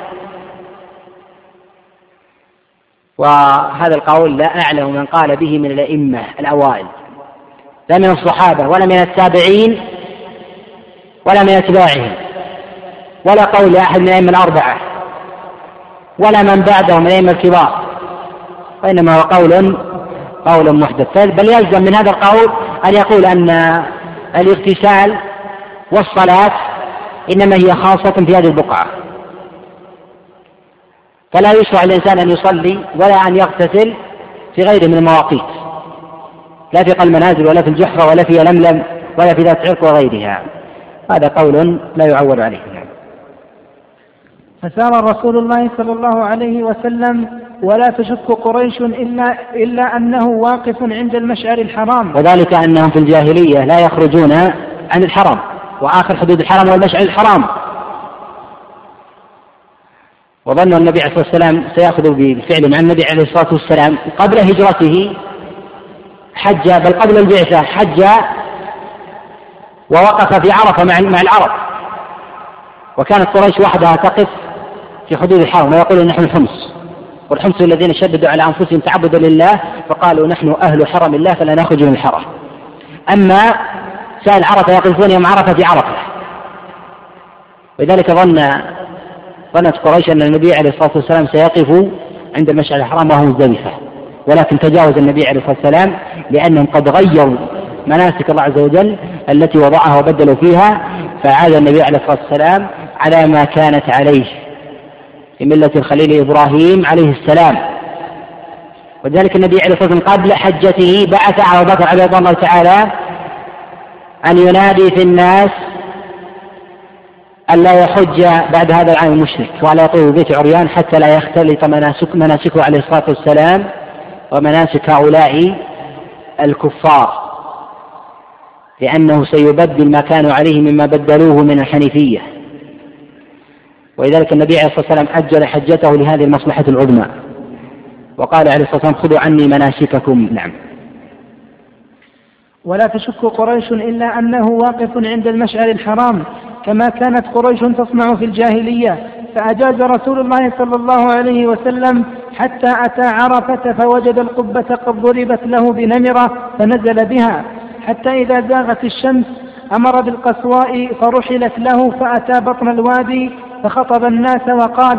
وهذا القول لا أعلم من قال به من الأئمة الأوائل لا من الصحابة ولا من التابعين ولا من أتباعهم ولا قول أحد من الأئمة الأربعة. ولا من بعدهم من الأئمة الكبار. وإنما هو قول قول محدث. بل يلزم من هذا القول أن يقول أن الاغتسال والصلاة إنما هي خاصة في هذه البقعة. فلا يشرع الإنسان أن يصلي ولا أن يغتسل في غيره من المواقيت. لا في قلب المنازل ولا في الجحرة ولا في لملم ولا في ذات عرق وغيرها. هذا قول لا يعول عليه. فسار رسول الله صلى الله عليه وسلم ولا تشك قريش إلا, إلا أنه واقف عند المشعر الحرام. وذلك أنهم في الجاهلية لا يخرجون عن الحرم وآخر حدود الحرم هو المشعر الحرام. وظن النبي عليه الصلاة والسلام سيأخذ بالفعل مع النبي عليه الصلاة والسلام قبل هجرته حج بل قبل البعثة حج ووقف في عرفة مع العرب. وكانت قريش وحدها تقف في حدود الحرم ويقولون نحن الحمص والحمص الذين شددوا على أنفسهم تعبدا لله فقالوا نحن أهل حرم الله فلا نخرج من الحرم. أما سائل عرفة يقفون يوم عرفة في عرفة. ولذلك ظن ظنت قريش أن النبي عليه الصلاة والسلام سيقف عند المشعر الحرام وهو مزدلفة. ولكن تجاوز النبي عليه الصلاة والسلام لأنهم قد غيروا مناسك الله عز وجل التي وضعها وبدلوا فيها فعاد النبي عليه الصلاة والسلام على ما كانت عليه في ملة الخليل إبراهيم عليه السلام. وذلك النبي عليه الصلاة والسلام قبل حجته بعث أبو بكر عليه الله تعالى أن ينادي في الناس أن لا يحج بعد هذا العام المشرك ولا يطوف بيت عريان حتى لا يختلط مناسك مناسكه عليه الصلاة والسلام ومناسك هؤلاء الكفار. لأنه سيبدل ما كانوا عليه مما بدلوه من الحنيفية. ولذلك النبي عليه الصلاة والسلام أجل حجته لهذه المصلحة العظمى. وقال عليه الصلاة والسلام خذوا عني مناسككم. نعم. ولا تشك قريش إلا أنه واقف عند المشعر الحرام كما كانت قريش تصنع في الجاهلية. فأجاز رسول الله صلى الله عليه وسلم حتى أتى عرفة فوجد القبة قد ضربت له بنمرة فنزل بها. حتى إذا زاغت الشمس أمر بالقسواء فرحلت له فأتى بطن الوادي فخطب الناس وقال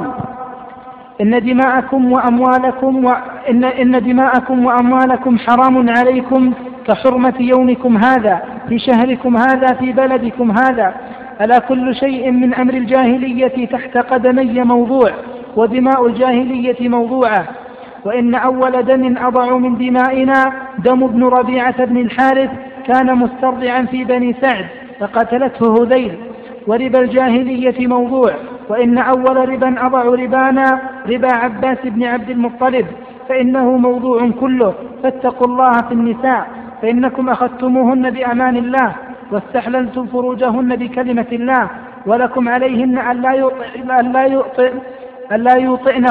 إن دماءكم وأموالكم وإن إن دماءكم وأموالكم حرام عليكم كحرمة يومكم هذا في شهركم هذا في بلدكم هذا. ألا كل شيء من أمر الجاهلية تحت قدمي موضوع ودماء الجاهلية موضوعة. وإن أول دم أضع من دمائنا دم ابن ربيعة بن الحارث كان مسترضعا في بني سعد فقتلته هذيل. وربا الجاهلية موضوع وإن أول ربا أضع ربانا ربا عباس بن عبد المطلب فإنه موضوع كله فاتقوا الله في النساء فإنكم أخذتموهن بأمان الله واستحللتم فروجهن بكلمة الله ولكم عليهن ألا ألا يطئن ألا يوطئن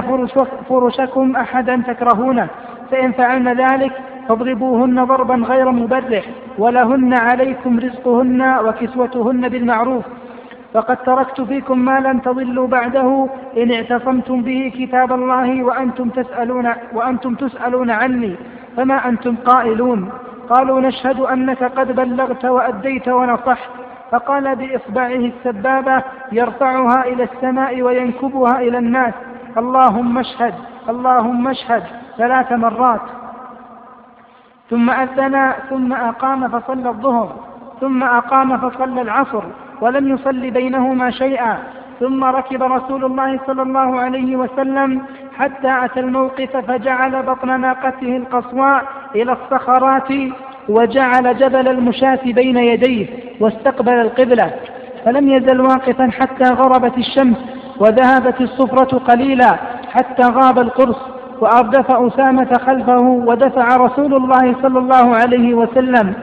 فرشكم أحدا تكرهونه فإن فعلن ذلك فاضربوهن ضربا غير مبرح ولهن عليكم رزقهن وكسوتهن بالمعروف فقد تركت فيكم ما لن تضلوا بعده. إن اعتصمتم به كتاب الله وأنتم تسألون وأنتم تسألون عني فما أنتم قائلون؟ قالوا نشهد أنك قد بلغت وأديت ونصحت. فقال بإصبعه السبابة يرفعها إلى السماء وينكبها إلى الناس. اللهم اشهد اللهم اشهد ثلاث مرات. ثم أذن ثم أقام فصلى الظهر ثم أقام فصلى العصر. ولم يصل بينهما شيئا. ثم ركب رسول الله صلى الله عليه وسلم حتى أتى الموقف فجعل بطن ناقته القصواء إلى الصخرات وجعل جبل المشاة بين يديه واستقبل القبلة. فلم يزل واقفا حتى غربت الشمس وذهبت الصفرة قليلا حتى غاب القرص. وأردف أسامة خلفه ودفع رسول الله صلى الله عليه وسلم.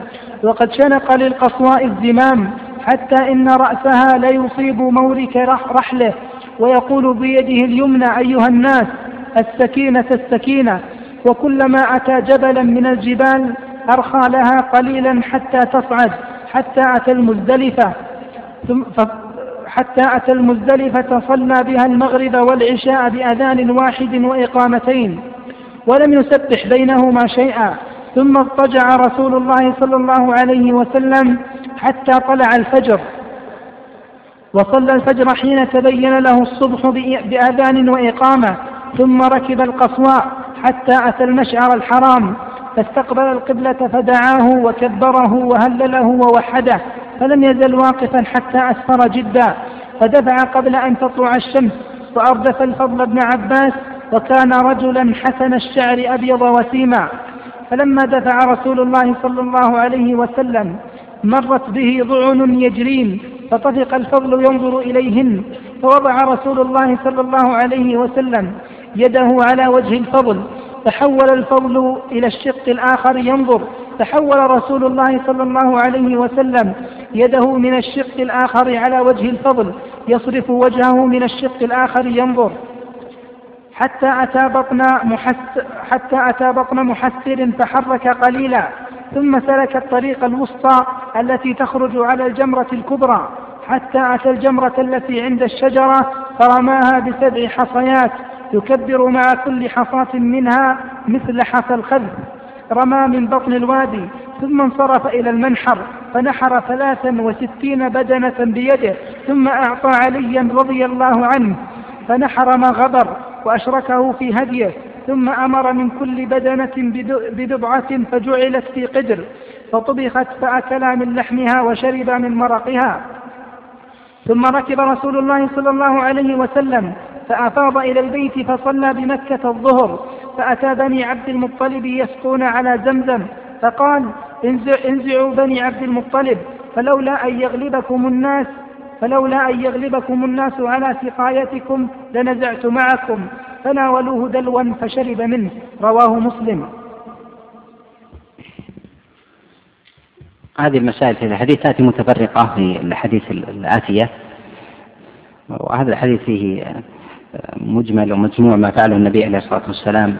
وقد شنق للقصواء الزمام حتى إن رأسها ليصيب مورك رحله ويقول بيده اليمنى أيها الناس السكينة السكينة. وكلما أتى جبلا من الجبال أرخى لها قليلا حتى تصعد حتى أتى المزدلفة. ثم حتى أتى المزدلفة صلى بها المغرب والعشاء بأذان واحد وإقامتين. ولم يسبح بينهما شيئا. ثم اضطجع رسول الله صلى الله عليه وسلم حتى طلع الفجر. وصلى الفجر حين تبين له الصبح بأذان وإقامة ثم ركب القصواء حتى أتى المشعر الحرام فاستقبل القبلة فدعاه وكبره وهلله ووحده فلم يزل واقفا حتى أسفر جدا. فدفع قبل أن تطلع الشمس وأردف الفضل بن عباس وكان رجلا حسن الشعر أبيض وسيما فلما دفع رسول الله صلى الله عليه وسلم مرت به ضعن يجرين فطفق الفضل ينظر إليهن فوضع رسول الله صلى الله عليه وسلم يده على وجه الفضل تحول الفضل إلى الشق الآخر ينظر تحول رسول الله صلى الله عليه وسلم يده من الشق الآخر على وجه الفضل يصرف وجهه من الشق الآخر ينظر. حتى أتى بطن حتى أتى بطن محسر فحرك قليلا ثم سلك الطريق الوسطى التي تخرج على الجمرة الكبرى. حتى أتى الجمرة التي عند الشجرة فرماها بسبع حصيات يكبر مع كل حصاة منها مثل حصى الخذ رمى من بطن الوادي ثم انصرف إلى المنحر فنحر ثلاثا وستين بدنة بيده ثم أعطى عليا رضي الله عنه فنحر ما غبر. وأشركه في هديه ثم أمر من كل بدنة ببضعة فجعلت في قدر فطبخت فأكلا من لحمها وشربا من مرقها. ثم ركب رسول الله صلى الله عليه وسلم فأفاض إلى البيت فصلى بمكة الظهر فأتى بني عبد المطلب يسقون على زمزم فقال انزعوا بني عبد المطلب فلولا أن يغلبكم الناس فلولا أن يغلبكم الناس على سقايتكم لنزعت معكم. فناولوه دلوا فشرب منه. رواه مسلم. هذه المسائل في الحديث تأتي متفرقة في الحديث الآتية. وهذا الحديث فيه مجمل ومجموع ما فعله النبي عليه الصلاة والسلام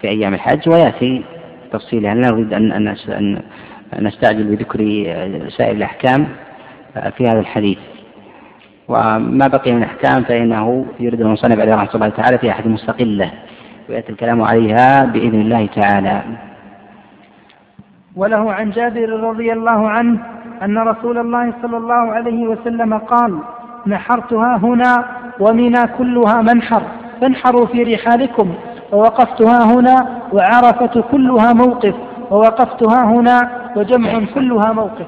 في أيام الحج. ويأتي تفصيلها. لا نريد أن أن نستعجل بذكر سائر الأحكام. في هذا الحديث. وما بقي من أحكام فإنه يريد المصنف عليه رحمة الله تعالى في أحد مستقلة ويأتي الكلام عليها بإذن الله تعالى. وله عن جابر رضي الله عنه أن رسول الله صلى الله عليه وسلم قال نحرتها هنا ومنى كلها منحر فانحروا في رحالكم ووقفتها هنا وعرفة كلها موقف ووقفتها هنا وجمع كلها موقف.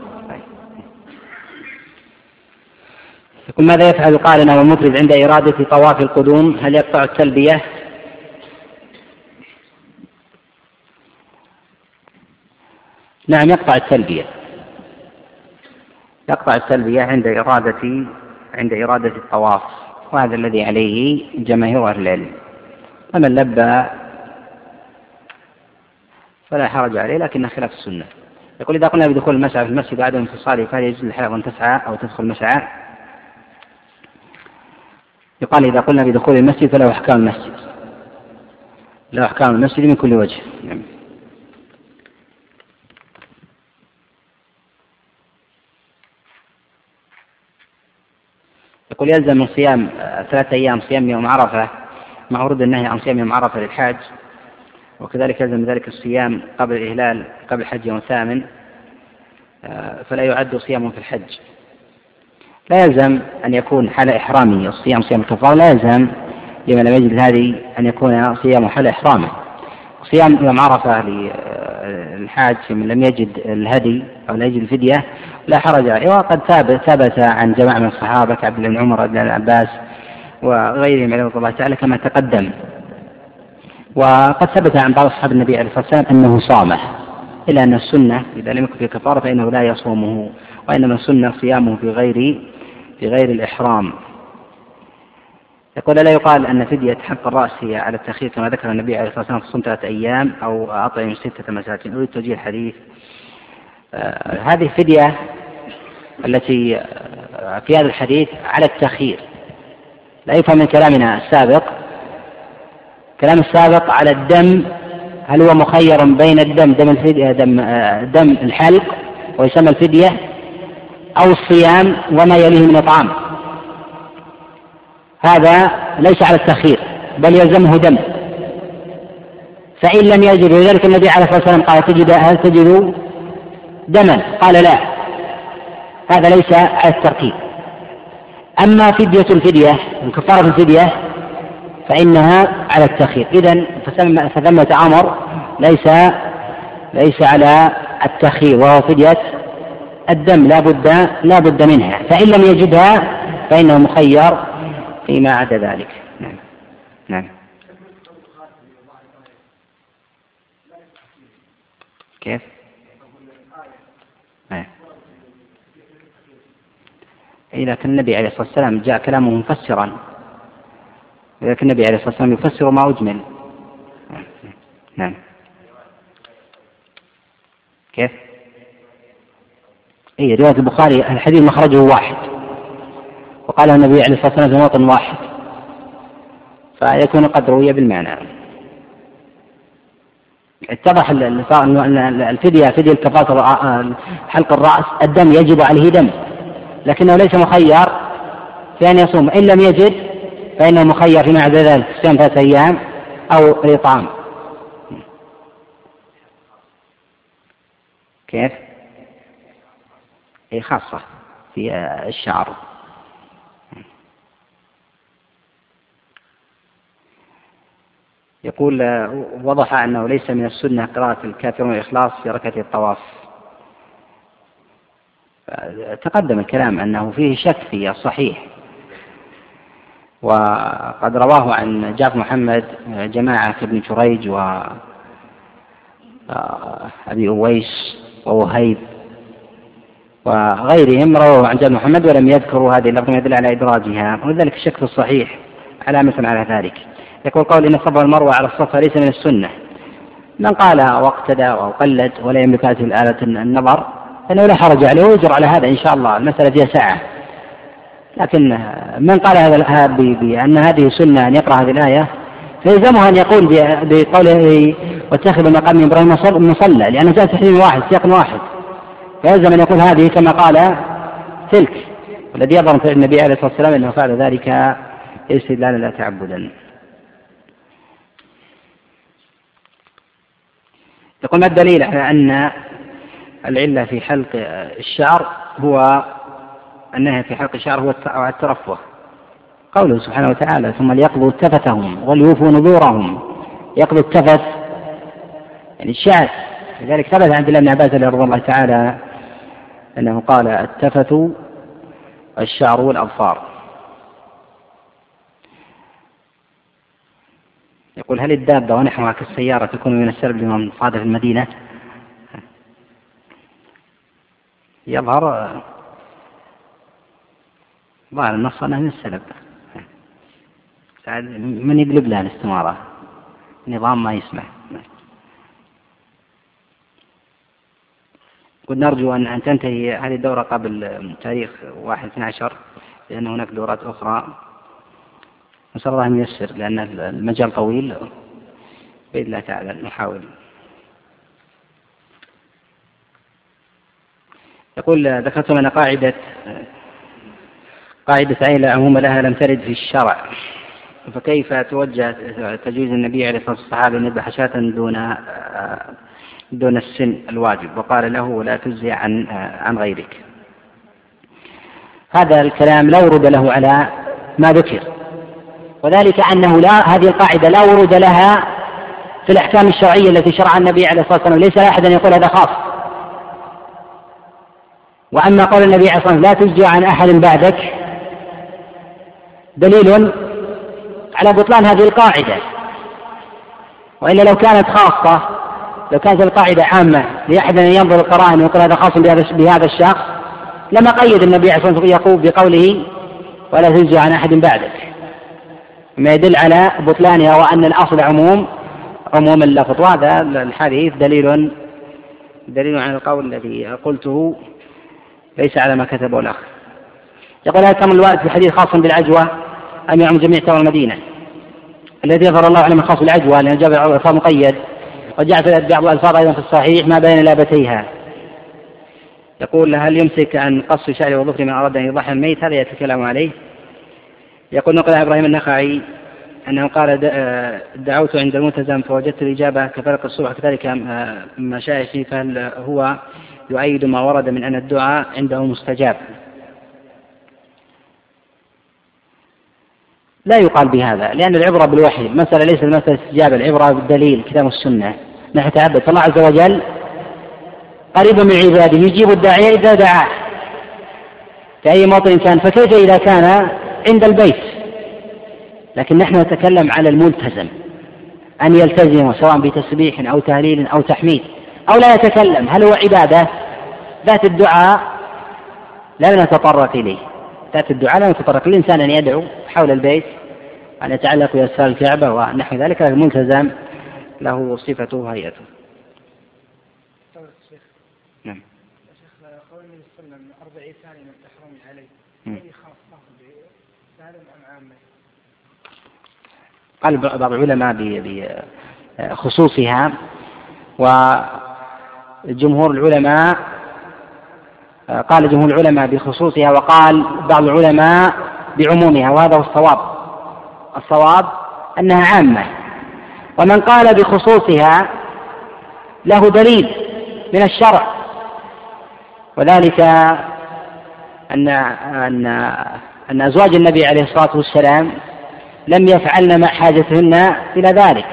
يقول ماذا يفعل قارنا والمفرد عند إرادة طواف القدوم؟ هل يقطع التلبية؟ نعم يقطع التلبية. يقطع التلبية عند إرادة عند إرادة الطواف وهذا الذي عليه جماهير أهل العلم. فمن لبى فلا حرج عليه لكن خلاف السنة. يقول إذا قلنا بدخول المسعى في المسجد بعد انفصاله فهل يجوز للحائض أن تسعى أو تدخل المسعى؟ يقال إذا قلنا بدخول المسجد فله أحكام المسجد. له أحكام المسجد من كل وجه. نعم. يقول يلزم من صيام ثلاثة أيام صيام يوم عرفة مع ورود النهي عن صيام يوم عرفة للحاج وكذلك يلزم ذلك الصيام قبل الإهلال قبل الحج يوم ثامن فلا يعد صيام في الحج. لا يلزم أن يكون حال إحرامه الصيام صيام الكفارة لا يلزم لمن لم يجد هذه أن يكون صيام حال إحرامه. صيام يوم عرفة للحاج من لم يجد الهدي أو لا يجد الفدية لا حرج عليه. وقد ثابت ثبت عن جماعة من الصحابة كعبد بن عمر بن العباس وغيرهم عليه الله تعالى كما تقدم. وقد ثبت عن بعض أصحاب النبي عليه الصلاة والسلام أنه صامه إلا أن السنة إذا لم يكن في كفارة فإنه لا يصومه وإنما السنة صيامه في غير في غير الإحرام. يقول لا يقال أن فدية حق الرأس هي على التأخير كما ذكر النبي عليه الصلاة والسلام في صوم ثلاثة أيام أو أطعم ستة مساكين أريد توجيه الحديث. آه هذه الفدية التي آه في هذا الحديث على التأخير لا يفهم من كلامنا السابق. كلام السابق على الدم هل هو مخير بين الدم دم الفدية دم, آه دم الحلق ويسمى الفدية أو الصيام وما يليه من إطعام هذا ليس على التأخير بل يلزمه دم. فإن لم يجد ولذلك النبي عليه الصلاة والسلام قال تجد هل تجد دما؟ قال لا. هذا ليس على الترتيب. أما فدية الفدية كفارة الفدية فإنها على التأخير. إذا فثمة أمر ليس ليس على التأخير وهو فدية الدم لا بد لا بد منها. فإن لم يجدها فإنه مخير فيما عدا ذلك. نعم. نعم. كيف؟ نعم. إذا كان النبي عليه الصلاة والسلام جاء كلامه مفسرا. لكن النبي عليه الصلاة والسلام يفسر ما أجمل. نعم. كيف؟ اي رواية البخاري الحديث مخرجه واحد. وقال النبي عليه الصلاة والسلام في موطن واحد. فيكون قد روي بالمعنى. اتضح الفدية فدية كفاصة حلق الرأس الدم يجب عليه دم. لكنه ليس مخير في أن يصوم. إن لم يجد فإنه مخير فيما عدا ذلك صيام ثلاثة أيام أو إطعام كيف؟ أي خاصة في الشعر. يقول وضح أنه ليس من السنة قراءة الكافرون الإخلاص في ركعة الطواف. تقدم الكلام أنه فيه شك في الصحيح. وقد رواه عن جعفر محمد جماعة كابن جريج و أبي أويس ووهيب وغيرهم رووا عن جابر محمد ولم يذكروا هذه اللفظة يدل على إدراجها ولذلك الشك في الصحيح علامة على ذلك. يقول قول إن الصفا والمروة على الصفا ليس من السنة. من قال واقتدى أو قلد ولا يملك هذه الآلة النظر فإنه لا حرج عليه ويجر على هذا إن شاء الله المسألة فيها ساعة. لكن من قال هذا بأن هذه سنة أن يقرأ هذه الآية فيلزمه أن يقول بقوله واتخذ مقام إبراهيم مصلى لأنه جاء تحريم واحد سياق واحد. فيلزم أن يقول هذه كما قال تلك والذي يظهر في النبي عليه الصلاة والسلام أنه فعل ذلك استدلالا لا تعبدا. يقول ما الدليل على أن العلة في حلق الشعر هو النهي في حلق الشعر هو الترفه. قوله سبحانه وتعالى ثم ليقضوا تفتهم وليوفوا نذورهم. يقضوا التفت يعني الشعر. لذلك ثبت عن عبد الله بن عباس رضي الله تعالى أنه قال التفت الشعر والأظفار يقول هل الدابة ونحوها كالسيارة تكون من السلب لمن صادف المدينة؟ يظهر ظاهر النص أنه من السلب من يقلب لها الاستمارة؟ نظام ما يسمح كنا نرجو أن أن تنتهي هذه الدورة قبل تاريخ واحد 12 لأن هناك دورات أخرى. نسأل الله أن ييسر لأن المجال طويل. بإذن الله تعالى نحاول. يقول ذكرت أن قاعدة قاعدة عين لا عموم لها لم ترد في الشرع. فكيف توجه تجويز النبي عليه الصلاة والسلام أن يذبح شاة دون دون السن الواجب. وقال له لا تجزي عن عن غيرك. هذا الكلام لا ورود له على ما ذكر. وذلك أنه لا هذه القاعدة لا ورود لها في الأحكام الشرعية التي شرعها النبي عليه الصلاة والسلام. ليس أحد أن يقول هذا خاص. وأما قول النبي عليه الصلاة والسلام لا تجزي عن أحد بعدك دليل على بطلان هذه القاعدة. وإلا لو كانت خاصة لو كانت القاعدة عامة لأحد أن ينظر القرائن ويقول هذا خاص بهذا الشخص لما قيد النبي عليه الصلاة والسلام يقول بقوله ولا تجزي عن أحد بعدك ما يدل على بطلانها وأن الأصل عموم عموم اللفظ. وهذا الحديث دليل دليل على القول الذي قلته ليس على ما كتبه الأخ. يقول هل تمر الوارد في الحديث خاص بالعجوة أم يعم جميع تمر المدينة. الذي يظهر الله أعلم خاص بالعجوة لأن جاب مقيد وجاء في بعض الألفاظ أيضا في الصحيح ما بين لابتيها. يقول هل يمسك عن قص شعره وظفره من أراد أن يضحي الميت؟ هذا يتكلم عليه. يقول نقل إبراهيم النخعي أنه قال دعوت عند الملتزم فوجدت الإجابة كفرق الصبح كذلك مشايخي فهل هو يؤيد ما ورد من أن الدعاء عنده مستجاب. لا يقال بهذا لأن العبرة بالوحي المسألة ليست مسألة استجابة العبرة بالدليل كتاب السنة. نحن نتعبد فالله عز وجل قريب من عباده يجيب الداعية إذا دعاه. في أي موطن كان فكيف إذا كان عند البيت؟ لكن نحن نتكلم على الملتزم. أن يلتزم سواء بتسبيح أو تهليل أو تحميد. أو لا يتكلم. هل هو عبادة؟ ذات الدعاء لا نتطرق إليه. ذات الدعاء لا نتطرق. الإنسان أن يدعو حول البيت أن يتعلق بأسفار الكعبة ونحو ذلك الملتزم له صفته وهيئته. نعم. شيخ قول النبي صلى الله عليه وسلم أربعين ثانية من التحرم عليه. هذه خاصة بسالم أم عامة؟ قال بعض العلماء بخصوصها وجمهور العلماء قال جمهور العلماء بخصوصها وقال بعض العلماء بعمومها وهذا هو الصواب. الصواب أنها عامة. ومن قال بخصوصها له دليل من الشرع. وذلك أن أن أن أزواج النبي عليه الصلاة والسلام لم يفعلن مع حاجتهن إلى ذلك.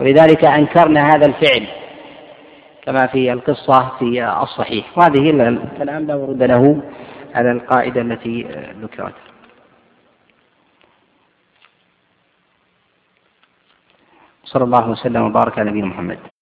ولذلك أنكرنا هذا الفعل كما في القصة في الصحيح. وهذه الكلام لا ورد له على القاعدة التي ذكرت. صلى الله وسلم وبارك على نبينا محمد.